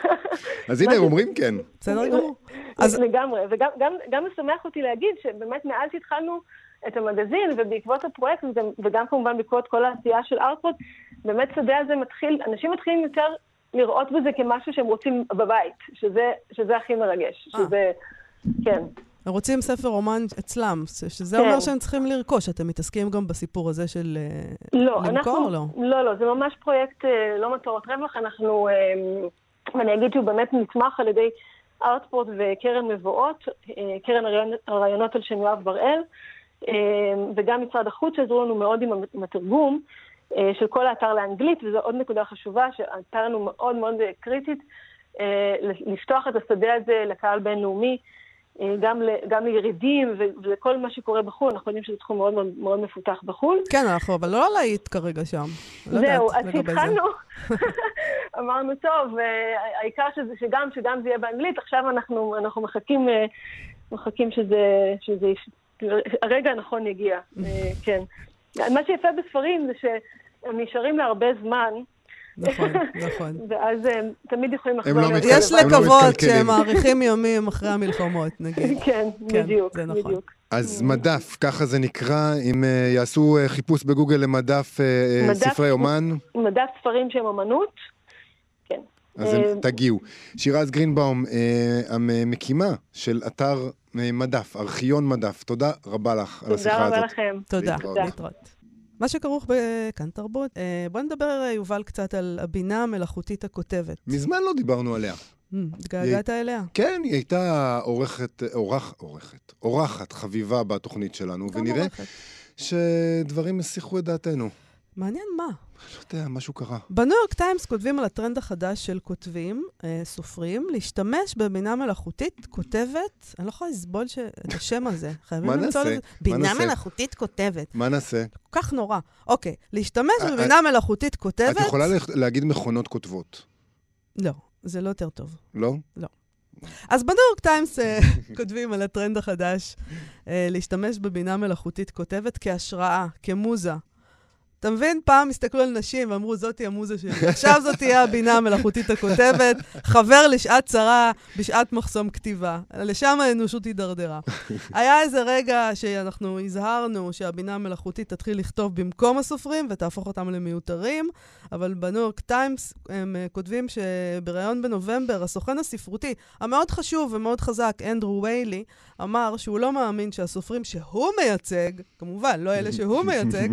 [SPEAKER 1] [LAUGHS]
[SPEAKER 2] אז הנה, הם אומרים כן.
[SPEAKER 1] בסדר גמור.
[SPEAKER 3] לגמרי, וגם משמח אותי להגיד שבאמת מאז שהתחלנו את המגזין, ובעקבות הפרויקט, וגם כמובן בעקבות כל העשייה של ארטפורט, באמת שדה הזה מתחיל, אנשים מתחילים יותר לראות בזה כמשהו שהם רוצים בבית, שזה, שזה הכי מרגש, אה. שזה, כן.
[SPEAKER 1] הם רוצים ספר אומן אצלם, שזה כן. אומר שהם צריכים לרכוש. אתם מתעסקים גם בסיפור הזה של
[SPEAKER 3] אה, לא, למכור אנחנו, או לא? לא, לא, זה ממש פרויקט אה, לא מטרות רווח. אנחנו, ואני אגיד שהוא באמת נתמך על ידי ארטפורט וקרן מבואות, קרן הרעיונות על שם יואב בראל, וגם משרד החוץ שעזרו לנו מאוד עם התרגום. אה, של כל האתר לאנגלית, וזו עוד נקודה חשובה שהייתה לנו מאוד מאוד קריטית, אה, לפתוח את השדה הזה לקהל בינלאומי, אה, גם, גם לירידים ולכל מה שקורה בחו"ל, אנחנו יודעים שזה תחום מאוד מאוד, מאוד מפותח בחו"ל.
[SPEAKER 1] כן, אנחנו אבל לא להיט כרגע שם. לא
[SPEAKER 3] זהו, אז כשהתחלנו, [LAUGHS] [LAUGHS] אמרנו, טוב, העיקר שזה, שגם, שגם זה יהיה באנגלית, עכשיו אנחנו, אנחנו מחכים, מחכים שזה, שזה, הרגע הנכון יגיע, כן. מה שיפה בספרים זה שהם נשארים להרבה זמן.
[SPEAKER 1] נכון, [LAUGHS] נכון.
[SPEAKER 3] ואז הם תמיד יכולים לחזור
[SPEAKER 2] לא
[SPEAKER 3] להיות...
[SPEAKER 1] יש לקוות שהם מאריכים ימים אחרי המלחמות, נגיד. [LAUGHS]
[SPEAKER 3] כן, כן, בדיוק, נכון. בדיוק.
[SPEAKER 2] אז מדף, ככה זה נקרא, אם uh, יעשו uh, חיפוש בגוגל למדף uh, מדף, ספרי אומן.
[SPEAKER 3] מדף ספרים שהם אומנות, כן.
[SPEAKER 2] אז הם תגיעו. שירז גרינבאום, המקימה של אתר מדף, ארכיון מדף, תודה רבה לך על השיחה הזאת.
[SPEAKER 3] תודה רבה לכם.
[SPEAKER 1] תודה, להתראות. מה שכרוך בכאן תרבות, בוא נדבר, יובל, קצת על הבינה המלאכותית הכותבת.
[SPEAKER 2] מזמן לא דיברנו עליה.
[SPEAKER 1] התגעגעת אליה?
[SPEAKER 2] כן, היא הייתה עורכת, עורך, עורכת, אורחת חביבה בתוכנית שלנו, ונראה שדברים הסיחו את דעתנו.
[SPEAKER 1] מעניין מה.
[SPEAKER 2] לא יודע, משהו קרה.
[SPEAKER 1] בניו יורק טיימס כותבים על הטרנד החדש של כותבים, אה, סופרים, להשתמש בבינה מלאכותית כותבת, אני לא יכולה לסבול ש... את השם הזה. [LAUGHS]
[SPEAKER 2] חייבים למצוא לזה.
[SPEAKER 1] בינה מלאכותית כותבת.
[SPEAKER 2] מה נעשה?
[SPEAKER 1] כל כך נורא. אוקיי, להשתמש אה, בבינה אה, מלאכותית כותבת...
[SPEAKER 2] את יכולה להגיד מכונות כותבות.
[SPEAKER 1] לא, זה לא יותר טוב.
[SPEAKER 2] לא?
[SPEAKER 1] לא. אז בניו יורק טיימס אה, [LAUGHS] כותבים על הטרנד החדש, להשתמש בבינה מלאכותית כותבת כהשראה, כמוזה, אתה מבין? פעם הסתכלו על נשים ואמרו, זאתי המוזה שלי. עכשיו זאת תהיה הבינה המלאכותית הכותבת, חבר לשעת צרה בשעת מחסום כתיבה. לשם האנושות הידרדרה. היה איזה רגע שאנחנו הזהרנו שהבינה המלאכותית תתחיל לכתוב במקום הסופרים ותהפוך אותם למיותרים, אבל בניו יורק טיימס הם uh, כותבים שבריאיון בנובמבר, הסוכן הספרותי המאוד חשוב ומאוד חזק, אנדרו ויילי, אמר שהוא לא מאמין שהסופרים שהוא מייצג, כמובן, לא אלה שהוא מייצג,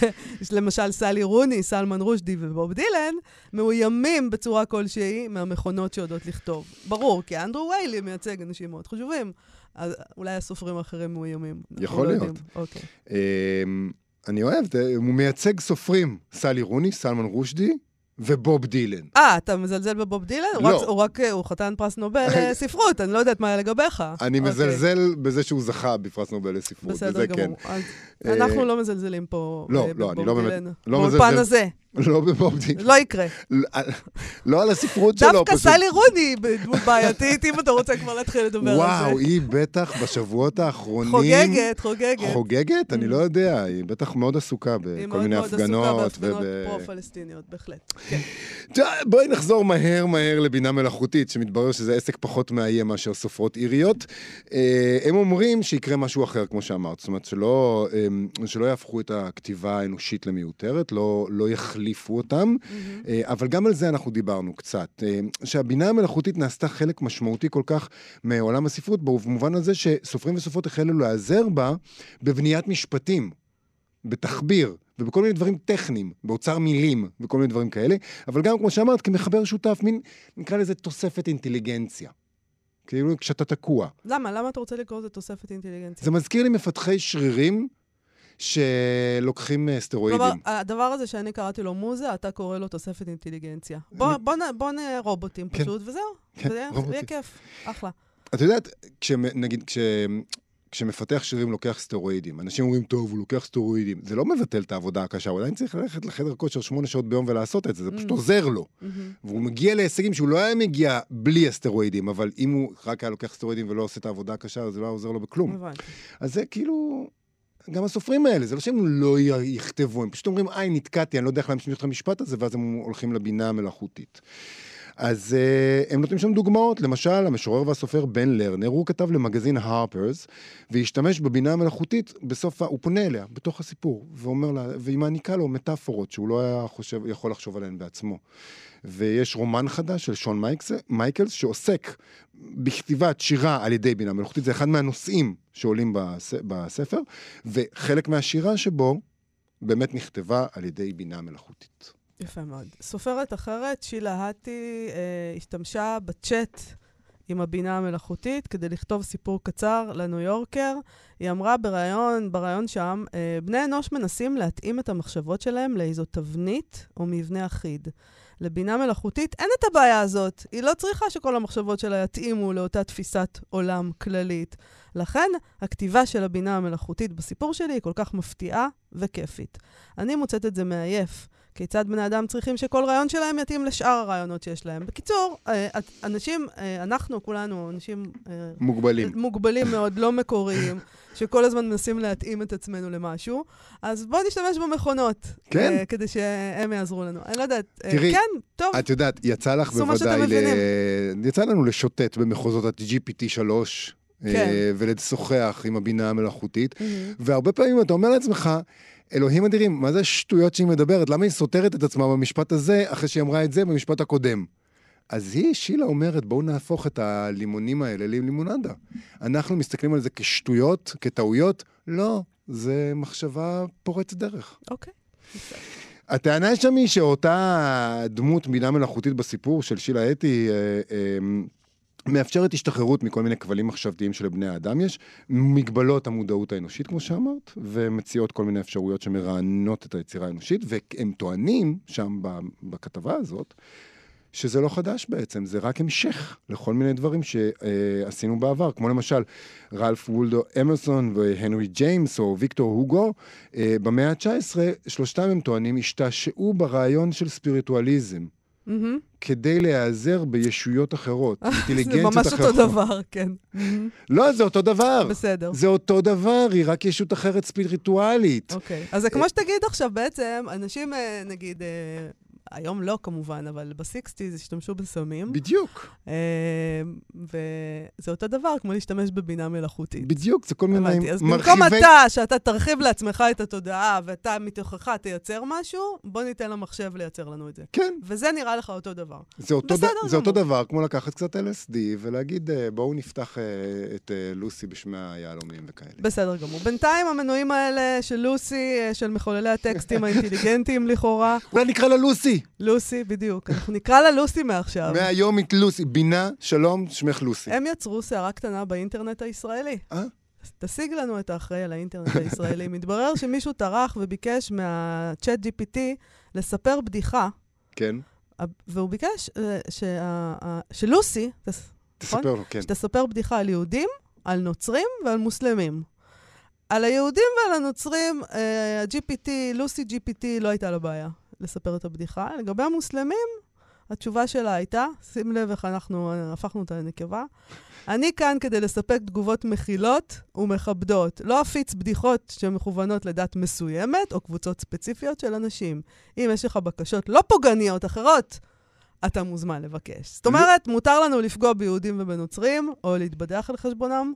[SPEAKER 1] [LAUGHS] למשל סלי רוני, סלמן רושדי ובוב דילן, מאוימים בצורה כלשהי מהמכונות שיודעות לכתוב. ברור, כי אנדרו ויילי מייצג אנשים מאוד חשובים, אז אולי הסופרים האחרים מאוימים.
[SPEAKER 2] יכול לא להיות.
[SPEAKER 1] אוקיי.
[SPEAKER 2] אמ, אני אוהב, הוא מייצג סופרים, סלי רוני, סלמן רושדי ובוב דילן.
[SPEAKER 1] אה, אתה מזלזל בבוב דילן?
[SPEAKER 2] לא.
[SPEAKER 1] הוא רק, הוא חתן פרס נובל לספרות, אני לא יודעת מה לגביך.
[SPEAKER 2] אני
[SPEAKER 1] אוקיי,
[SPEAKER 2] מזלזל בזה שהוא זכה בפרס נובל לספרות,
[SPEAKER 1] בסדר
[SPEAKER 2] כן.
[SPEAKER 1] גמור. אז
[SPEAKER 2] אה,
[SPEAKER 1] אנחנו לא מזלזלים פה
[SPEAKER 2] לא,
[SPEAKER 1] אה,
[SPEAKER 2] לא, אני
[SPEAKER 1] בבוב
[SPEAKER 2] לא באמת-
[SPEAKER 1] דילן.
[SPEAKER 2] לא
[SPEAKER 1] באולפן
[SPEAKER 2] מזלזל.
[SPEAKER 1] הזה. [LAUGHS]
[SPEAKER 2] לא בבוב דילן.
[SPEAKER 1] לא יקרה.
[SPEAKER 2] לא על הספרות שלו,
[SPEAKER 1] דווקא
[SPEAKER 2] פשוט.
[SPEAKER 1] סלי רוני בדמות בעייתית, אם אתה רוצה כבר להתחיל לדבר על זה.
[SPEAKER 2] וואו, היא בטח בשבועות האחרונים...
[SPEAKER 1] חוגגת, חוגגת.
[SPEAKER 2] חוגגת? אני לא יודע, היא בטח מאוד עסוקה
[SPEAKER 1] היא
[SPEAKER 2] בכל
[SPEAKER 1] מאוד
[SPEAKER 2] מיני
[SPEAKER 1] מאוד עסוקה
[SPEAKER 2] הפגנות.
[SPEAKER 1] בהפגנות פרו-פלסטיניות, בהחלט. כן.
[SPEAKER 2] בואי נחזור מהר מהר לבינה מלאכותית, שמתברר שזה עסק פחות מאיים מאשר סופרות איריות. אה, הם אומרים שיקרה משהו אחר, כמו שאמרת. זאת אומרת, שלא, אה, שלא יהפכו את הכתיבה האנושית למיותרת, לא, לא יחליפו אותם, אה, אבל גם על זה אנחנו דיברנו קצת. אה, שהבינה המלאכותית נעשתה חלק משמעותי כל כך מעולם הספרות, במובן הזה שסופרים וסופרות החלו להיעזר בה בבניית משפטים. בתחביר ובכל מיני דברים טכניים, באוצר מילים וכל מיני דברים כאלה, אבל גם, כמו שאמרת, כמחבר שותף, מין, נקרא לזה תוספת אינטליגנציה. כאילו כשאתה תקוע.
[SPEAKER 1] למה? למה אתה רוצה לקרוא לזה תוספת אינטליגנציה?
[SPEAKER 2] זה מזכיר לי מפתחי שרירים שלוקחים אה, סטרואידים.
[SPEAKER 1] כלומר, הדבר הזה שאני קראתי לו מוזה, אתה קורא לו תוספת אינטליגנציה. בוא, בוא, בוא נהיה רובוטים
[SPEAKER 2] כן.
[SPEAKER 1] פשוט, וזהו.
[SPEAKER 2] כן,
[SPEAKER 1] זה יהיה- זה
[SPEAKER 2] רובוטים.
[SPEAKER 1] יהיה כיף. אחלה.
[SPEAKER 2] את יודעת, כשנגיד, כש... כשמפתח שרירים לוקח סטרואידים, אנשים אומרים, טוב, הוא לוקח סטרואידים. זה לא מבטל את העבודה הקשה, הוא עדיין צריך ללכת לחדר כושר שמונה שעות ביום ולעשות את זה, זה פשוט
[SPEAKER 1] Mm.
[SPEAKER 2] עוזר לו.
[SPEAKER 1] מהמם.
[SPEAKER 2] והוא מגיע להישגים שהוא לא היה מגיע בלי הסטרואידים, אבל אם הוא רק היה לוקח סטרואידים ולא עושה את העבודה הקשה, זה לא היה עוזר לו בכלום. אז זה כאילו... גם הסופרים האלה, זה לא שהם לא יכתבו, הם פשוט אומרים, איי, נתקעתי, אני לא יודע איך להמשיך את המשפט הזה, ואז הם הולכים לבינה המלאכותית. אז אה, הם נותנים שם דוגמאות, למשל, המשורר והסופר בן לרנר, הוא כתב למגזין Harper's, והשתמש בבינה המלאכותית בסוף, הוא פונה אליה, בתוך הסיפור, ואומר לה, והיא מעניקה לו מטאפורות שהוא לא היה חושב, יכול לחשוב עליהן בעצמו. ויש רומן חדש של שון מייקס, מייקלס, שעוסק בכתיבת שירה על ידי בינה מלאכותית, זה אחד מהנושאים שעולים בס, בספר, וחלק מהשירה שבו באמת נכתבה על ידי בינה מלאכותית.
[SPEAKER 1] יפה מאוד. סופרת אחרת, שילה האטי, אה, השתמשה בצ'אט עם הבינה המלאכותית כדי לכתוב סיפור קצר לניו יורקר. היא אמרה בריאיון, בריאיון שם, אה, בני אנוש מנסים להתאים את המחשבות שלהם לאיזו תבנית או מבנה אחיד. לבינה מלאכותית אין את הבעיה הזאת. היא לא צריכה שכל המחשבות שלה יתאימו לאותה תפיסת עולם כללית. לכן, הכתיבה של הבינה המלאכותית בסיפור שלי היא כל כך מפתיעה וכיפית. אני מוצאת את זה מעייף. כיצד בני אדם צריכים שכל רעיון שלהם יתאים לשאר הרעיונות שיש להם. בקיצור, אה, אנשים, אה, אנחנו כולנו אנשים אה,
[SPEAKER 2] מוגבלים.
[SPEAKER 1] מוגבלים מאוד, לא מקוריים, [LAUGHS] שכל הזמן מנסים להתאים את עצמנו למשהו, אז בואו נשתמש במכונות.
[SPEAKER 2] כן.
[SPEAKER 1] כדי שהם יעזרו לנו. אני לא יודעת.
[SPEAKER 2] תראי,
[SPEAKER 1] כן, טוב.
[SPEAKER 2] את יודעת, יצא לך בוודאי. ל... יצא לנו לשוטט במחוזות ה-GPT-3,
[SPEAKER 1] כן.
[SPEAKER 2] ולשוחח עם הבינה המלאכותית. והרבה פעמים אתה אומר לעצמך, אלוהים אדירים, מה זה השטויות שהיא מדברת? למה היא סותרת את עצמה במשפט הזה, אחרי שהיא אמרה את זה במשפט הקודם? אז היא, שילה אומרת, בואו נהפוך את הלימונים האלה ללימונדה. אנחנו מסתכלים על זה כשטויות, כטעויות, לא, זה מחשבה פורצת דרך.
[SPEAKER 1] אוקיי.
[SPEAKER 2] הטענה שם היא שאותה דמות בינה מלאכותית בסיפור של שילה אתי, אה, אה, מאפשרת השתחררות מכל מיני כבלים מחשבתיים שלבני האדם יש, מגבלות המודעות האנושית, כמו שאמרת, ומציעות כל מיני אפשרויות שמרענות את היצירה האנושית, והם טוענים שם בכתבה הזאת, שזה לא חדש בעצם, זה רק המשך לכל מיני דברים שעשינו בעבר, כמו למשל רלף וולדו אמרסון והנרי ג'יימס או ויקטור הוגו, אה, במאה ה-19, שלושתם הם טוענים, השתעשעו ברעיון של ספיריטואליזם.
[SPEAKER 1] מהמם.
[SPEAKER 2] כדי להיעזר בישויות אחרות, [LAUGHS]
[SPEAKER 1] זה
[SPEAKER 2] אינטליגנציות
[SPEAKER 1] ממש
[SPEAKER 2] אחרות.
[SPEAKER 1] אותו דבר, כן. מהמם.
[SPEAKER 2] לא, זה אותו דבר.
[SPEAKER 1] בסדר.
[SPEAKER 2] זה אותו דבר, היא רק ישות אחרת ספיריטואלית.
[SPEAKER 1] אוקיי. אז זה כמו שתגיד עכשיו, בעצם, אנשים, אה, נגיד, אה, היום לא כמובן, אבל בסיקסטיז השתמשו בסמים,
[SPEAKER 2] בדיוק,
[SPEAKER 1] אה, וזה אותו דבר כמו להשתמש בבינה מלאכותית.
[SPEAKER 2] בדיוק, זה כל מיני
[SPEAKER 1] הבנתי. אז במקום
[SPEAKER 2] מרחיבי...
[SPEAKER 1] אתה, שאתה תרחיב לעצמך את התודעה, ואתה מתוכך תייצר משהו, בוא ניתן למחשב לייצר לנו את זה.
[SPEAKER 2] כן,
[SPEAKER 1] וזה נראה לך אותו דבר.
[SPEAKER 2] זה אותו, ד... זה אותו. דבר כמו לקחת קצת LSD ולהגיד, אה, בואו נפתח אה, את לוסי בשמי היהלומים וכאלה.
[SPEAKER 1] בסדר גמור. בינתיים המנויים האלה של לוסי, של מחוללי הטקסטים האינטליגנטיים לכאורה,
[SPEAKER 2] אולי נקרא לה לוסי.
[SPEAKER 1] לוסי, בדיוק. אנחנו נקרא לה לוסי מעכשיו.
[SPEAKER 2] מהיום את לוסי. בינה, שלום, שמך לוסי.
[SPEAKER 1] הם יצרו סערה קטנה באינטרנט הישראלי.
[SPEAKER 2] אה?
[SPEAKER 1] תשיג לנו את האחראי על האינטרנט הישראלי. [LAUGHS] מתברר שמישהו טרח וביקש מה-chat GPT לספר בדיחה
[SPEAKER 2] כן.
[SPEAKER 1] והוא ביקש אה, שה- שלוסי, נכון?
[SPEAKER 2] לו, כן.
[SPEAKER 1] שתספר בדיחה על יהודים, על נוצרים ועל מוסלמים. על היהודים ועל הנוצרים, אה, ה-GPT, לוסי GPT לא הייתה לה בעיה לספר את הבדיחה. לגבי המוסלמים, התשובה שלה הייתה, שים לב איך אנחנו הפכנו אותה לנקבה, אני כאן כדי לספק תגובות מכילות ומכבדות. לא אפיץ בדיחות שמכוונות לדת מסוימת או קבוצות ספציפיות של אנשים. אם יש לך בקשות לא פוגעניות אחרות, אתה מוזמן לבקש. זאת אומרת, מותר לנו לפגוע ביהודים ובנוצרים, או להתבדח על חשבונם,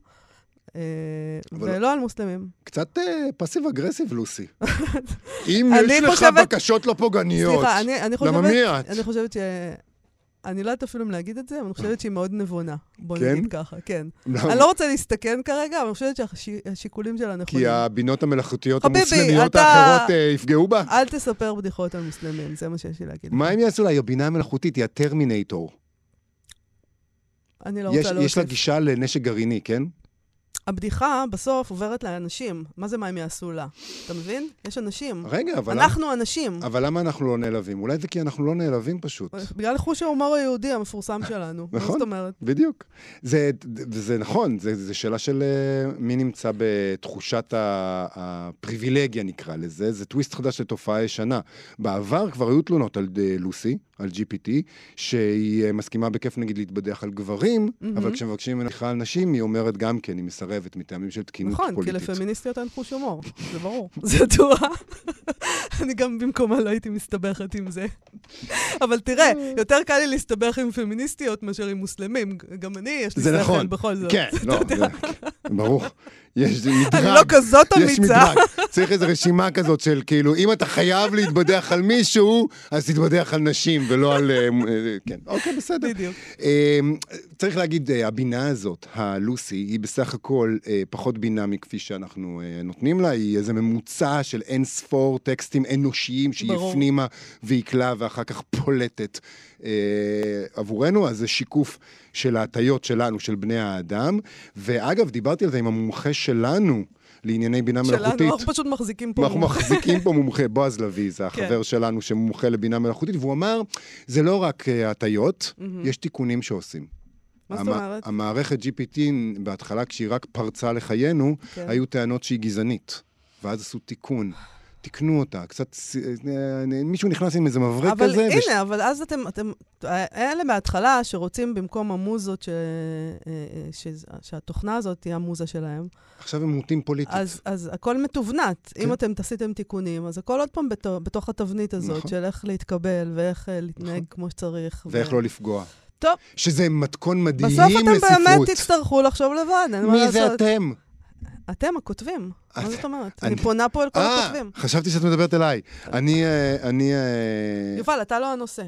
[SPEAKER 1] ולא על מוסלמים.
[SPEAKER 2] קצת פסיב אגרסיב, לוסי. [LAUGHS] אם יש לך בקשות לא פוגעניות. למה מי את?
[SPEAKER 1] אני חושבת ש... אני לא יודעת אפילו אם להגיד את זה, אבל אני חושבת שהיא מאוד נבונה. בוא
[SPEAKER 2] כן?
[SPEAKER 1] נגיד ככה, כן. אני לא רוצה להסתכן כרגע, אבל אני חושבת שהשיקולים שלה נכונים.
[SPEAKER 2] כי הבינות המלאכותיות המוסלמיות
[SPEAKER 1] אתה-
[SPEAKER 2] האחרות אה, יפגעו בה?
[SPEAKER 1] אל תספר בדיחות על מוסלמים, זה מה שיש לי להגיד.
[SPEAKER 2] מה הם יעשו לה? היא הבינה המלאכותית, היא הטרמינטור.
[SPEAKER 1] אני לא
[SPEAKER 2] יש,
[SPEAKER 1] רוצה להוסיף.
[SPEAKER 2] יש לה גישה לנשק גרעיני, כן?
[SPEAKER 1] הבדיחה בסוף עוברת לאנשים. מה זה מה הם יעשו לה? אתה מבין? יש אנשים.
[SPEAKER 2] רגע, אבל...
[SPEAKER 1] אנחנו אנשים.
[SPEAKER 2] אבל למה אנחנו לא נעלבים? אולי זה כי אנחנו לא נעלבים פשוט.
[SPEAKER 1] בגלל חוש ההומור היהודי המפורסם [LAUGHS] שלנו. מה
[SPEAKER 2] נכון.
[SPEAKER 1] זאת אומרת?
[SPEAKER 2] בדיוק. זה, זה נכון, זה שאלה של אה, מי נמצא בתחושת הפריבילגיה, נקרא לזה. זה טוויסט חדש לתופעה ישנה. בעבר כבר היו תלונות על אה, לוסי, על GPT, שהיא אה, מסכימה בכיף נגיד להתבדח על גברים,
[SPEAKER 1] מהמם.
[SPEAKER 2] אבל כשמבקשים ממנה בכלל נשים, היא אומרת גם כן, היא מסרבת מטעמים של תקינות
[SPEAKER 1] נכון, כי
[SPEAKER 2] פוליטית.
[SPEAKER 1] לפמיניסטיות אין חוש הומור, [LAUGHS] זה ברור. זה ידוע. [LAUGHS] אני גם במקומה לא הייתי מסתבכת עם זה. אבל תראה, יותר קל לי להסתבך עם פמיניסטיות מאשר עם מוסלמים. גם אני, יש לי שכל
[SPEAKER 2] נכון.
[SPEAKER 1] בכל זאת.
[SPEAKER 2] כן, [LAUGHS] לא, זה, ברור. יש מדרג.
[SPEAKER 1] אני לא כזאת
[SPEAKER 2] יש
[SPEAKER 1] אמיצה.
[SPEAKER 2] מדרג. צריך איזו רשימה כזאת של כאילו, אם אתה חייב להתבדח על מישהו, אז תתבדח על נשים ולא על... אה, אה, כן, אוקיי, בסדר.
[SPEAKER 1] בדיוק.
[SPEAKER 2] אה, צריך להגיד, אה, הבינה הזאת, הלוסי, היא בסך הכל פחות בינה מכפי שאנחנו נותנים לה, היא איזה ממוצע של אין ספור טקסטים אנושיים שהיא. הפנימה ועיכלה ואחר כך פולטת עבורנו, אז זה שיקוף של ההטיות שלנו, של בני האדם. ואגב, דיברתי על זה עם המומחה שלנו לענייני בינה מלאכותית.
[SPEAKER 1] שלנו, אנחנו פשוט מחזיקים פה.
[SPEAKER 2] אנחנו מחזיקים פה מומחה, בועז לביא, זה
[SPEAKER 1] כן.
[SPEAKER 2] החבר שלנו שמומחה לבינה מלאכותית, והוא אמר, זה לא רק אה, הטיות, יש תיקונים שעושים.
[SPEAKER 1] מה זאת
[SPEAKER 2] המ-
[SPEAKER 1] אומרת?
[SPEAKER 2] המערכת GPT, בהתחלה, כשהיא רק פרצה לחיינו,
[SPEAKER 1] כן.
[SPEAKER 2] היו טענות שהיא גזענית. ואז עשו תיקון. תיקנו אותה, קצת, אה, מישהו נכנס עם איזה מבריק
[SPEAKER 1] אבל
[SPEAKER 2] כזה. וש-
[SPEAKER 1] הנה, אבל אז אתם, אתם, אלה בהתחלה שרוצים במקום המוזות, ש, אה, אה, ש, שהתוכנה הזאת תהיה המוזה שלהם,
[SPEAKER 2] עכשיו הם מוטים פוליטית.
[SPEAKER 1] אז, אז הכל מתובנת.
[SPEAKER 2] כן.
[SPEAKER 1] אם אתם עשיתם תיקונים, אז הכל עוד פעם בתו, בתוך התבנית הזאת,
[SPEAKER 2] נכון.
[SPEAKER 1] של איך להתקבל ואיך להתנהג
[SPEAKER 2] נכון.
[SPEAKER 1] כמו שצריך.
[SPEAKER 2] ואיך לא לפגוע.
[SPEAKER 1] טוב.
[SPEAKER 2] שזה מתכון מדהים
[SPEAKER 1] בסוף
[SPEAKER 2] לספרות.
[SPEAKER 1] אתם באמת תצטרכו לחשוב לבד, אין מה
[SPEAKER 2] מי
[SPEAKER 1] לעשות.
[SPEAKER 2] זה אתם?
[SPEAKER 1] אתם הכותבים. מה
[SPEAKER 2] את-
[SPEAKER 1] זאת אומרת?
[SPEAKER 2] אני-
[SPEAKER 1] פונה פה אל כל
[SPEAKER 2] אה,
[SPEAKER 1] הכותבים.
[SPEAKER 2] חשבתי שאת מדברת אליי. אני, אה, אני, אה,
[SPEAKER 1] יובל, אתה לא הנושא.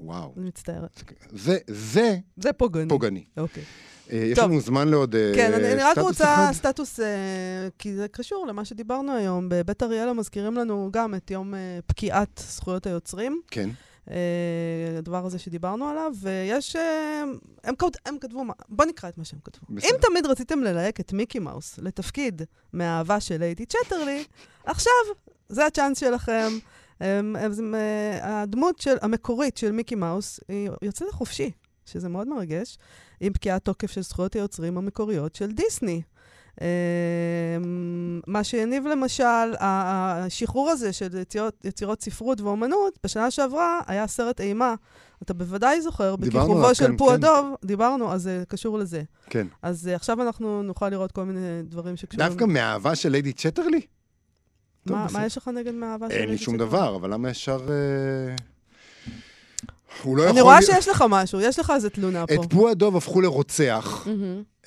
[SPEAKER 2] וואו.
[SPEAKER 1] אני מצטערת.
[SPEAKER 2] זה, זה
[SPEAKER 1] זה פוגעני.
[SPEAKER 2] פוגעני.
[SPEAKER 1] אוקיי.
[SPEAKER 2] יש. לנו זמן לעוד אה,
[SPEAKER 1] כן, אני, רק
[SPEAKER 2] סטטוס
[SPEAKER 1] רוצה
[SPEAKER 2] אחד?
[SPEAKER 1] סטטוס, כי זה קשור למה שדיברנו היום. בבית אריאלה מזכירים לנו גם את יום פקיעת זכויות היוצרים,
[SPEAKER 2] כן.
[SPEAKER 1] אה, הדבר הזה שדיברנו עליו, ויש... אה, הם, כות, הם כתבו, מה- בוא נקרא את מה שהם כתבו.
[SPEAKER 2] בסדר.
[SPEAKER 1] אם תמיד רציתם ללהק את מיקי מאוס לתפקיד מהאהבה של ליידי צ'טרלי, עכשיו זה הצ'אנס שלכם. הם, הם, הם, אה, הדמות של, המקורית של מיקי מאוס, היא יוצאת לחופשי, שזה מאוד מרגש, עם פקיעת תוקף של זכויות היוצרים המקוריות של דיסני. אה, מה שהניב למשל, השחרור הזה של יצירות, יצירות ספרות ואומנות, בשנה שעברה היה סרט אימה. אתה בוודאי זוכר, בכיכובו של
[SPEAKER 2] כן,
[SPEAKER 1] פו
[SPEAKER 2] כן.
[SPEAKER 1] הדוב, דיברנו, אז זה קשור לזה.
[SPEAKER 2] כן.
[SPEAKER 1] אז אה, עכשיו אנחנו נוכל לראות כל מיני דברים שקשורים...
[SPEAKER 2] דווקא מהאהבה של ליידי צ'טרלי?
[SPEAKER 1] מה. מה יש לך נגד מאהבה של
[SPEAKER 2] אין לי
[SPEAKER 1] ליידי
[SPEAKER 2] שום
[SPEAKER 1] צ'טרלי?
[SPEAKER 2] דבר, אבל למה ישר... אה, הוא לא יכול...
[SPEAKER 1] אני רואה שיש לך משהו, יש לך איזה תלונה פה.
[SPEAKER 2] את פו הדוב הפכו לרוצח.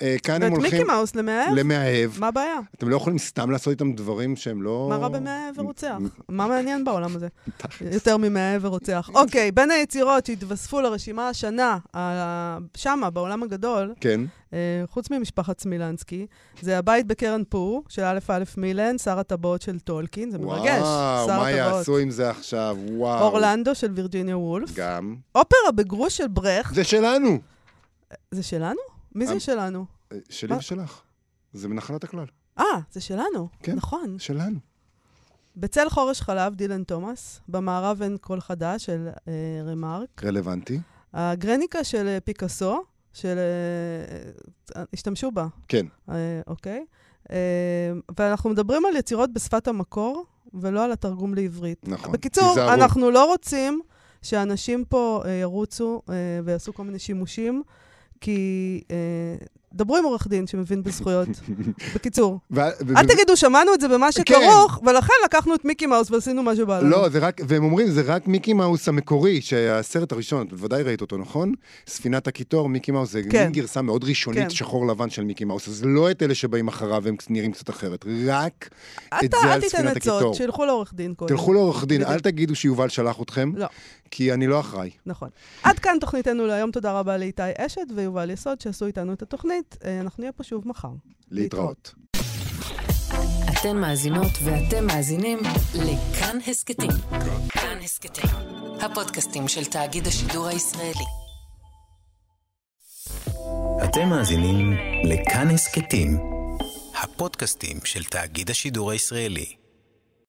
[SPEAKER 2] אה, כאן הם
[SPEAKER 1] ואת מיקי
[SPEAKER 2] הולכים
[SPEAKER 1] מאוס למאהב?
[SPEAKER 2] למאהב.
[SPEAKER 1] מה הבעיה?
[SPEAKER 2] אתם לא יכולים סתם לעשות איתם דברים שהם לא...
[SPEAKER 1] מה רע במאהב ורוצח? מה מעניין בעולם הזה? יותר ממאהב ורוצח. אוקיי, בין היצירות שהתווספו לרשימה השנה, שמה, בעולם הגדול,
[SPEAKER 2] כן.
[SPEAKER 1] אה, חוץ ממשפחת סמילנסקי, זה הבית בקרן פור, של א' א' מילן, שר הטבעות של טולקין, זה מרגש.
[SPEAKER 2] וואו,
[SPEAKER 1] שר
[SPEAKER 2] מה
[SPEAKER 1] הטבעות.
[SPEAKER 2] יעשו עם זה עכשיו? וואו.
[SPEAKER 1] אורלנדו של וירג'יניה וולף.
[SPEAKER 2] גם.
[SPEAKER 1] אופרה בגרוש של ברכט.
[SPEAKER 2] זה שלנו.
[SPEAKER 1] זה שלנו? מי זה
[SPEAKER 2] אמ-
[SPEAKER 1] שלנו?
[SPEAKER 2] אה, שלי? ושלך. זה מנחלת הכלל.
[SPEAKER 1] אה, זה שלנו.
[SPEAKER 2] כן.
[SPEAKER 1] נכון.
[SPEAKER 2] שלנו.
[SPEAKER 1] בצל חורש חלב, דילן תומאס. במערב אין קול חדש של אה, רמארק.
[SPEAKER 2] רלוונטי.
[SPEAKER 1] הגרניקה של אה, פיקאסו, של... אה, השתמשו בה.
[SPEAKER 2] כן.
[SPEAKER 1] אה, אוקיי. אה, ואנחנו מדברים על יצירות בשפת המקור, ולא על התרגום לעברית.
[SPEAKER 2] נכון.
[SPEAKER 1] בקיצור,
[SPEAKER 2] תיזהרו.
[SPEAKER 1] אנחנו לא רוצים שאנשים פה אה, ירוצו אה, ויעשו כל מיני שימושים, כי... אה, דברו עם עורך דין שמבין בזכויות. [LAUGHS] בקיצור,
[SPEAKER 2] ו- ו-
[SPEAKER 1] אל תגידו, שמענו את זה במה
[SPEAKER 2] כן.
[SPEAKER 1] שכרוך, ולכן לקחנו את מיקי מאוס ועשינו מה שבא לנו.
[SPEAKER 2] לא, זה רק, והם אומרים, זה רק מיקי מאוס המקורי, שהסרט הראשון, את בוודאי ראית אותו, נכון? ספינת הקיטור, מיקי מאוס, זה
[SPEAKER 1] כן.
[SPEAKER 2] מין גרסה מאוד ראשונית,
[SPEAKER 1] כן.
[SPEAKER 2] שחור לבן של מיקי מאוס, אז לא את אלה שבאים אחריו, הם נראים קצת אחרת, רק את זה
[SPEAKER 1] אל
[SPEAKER 2] על
[SPEAKER 1] תיתן
[SPEAKER 2] ספינת
[SPEAKER 1] עצות,
[SPEAKER 2] הקיטור.
[SPEAKER 1] שילכו לעורך דין קודם.
[SPEAKER 2] תלכו לעורך דין. אל תגידו שיובל שלח אתכם,
[SPEAKER 1] לא,
[SPEAKER 2] כי אני לא אחראי.
[SPEAKER 1] נכון. עד כאן תוכניתנו להיום, תודה רבה לאיתי אשת ויובל יסוד שעשו איתנו את התוכנית. אה, אנחנו נהיה פה שוב מחר.
[SPEAKER 2] להתראות.
[SPEAKER 5] אתן מאזינות ואתם מאזינים לכאן הסכתים. כאן הסכתים, הפודקאסטים של תאגיד השידור הישראלי.
[SPEAKER 6] אתם מאזינים לכאן הסכתים, הפודקאסטים של תאגיד השידור הישראלי.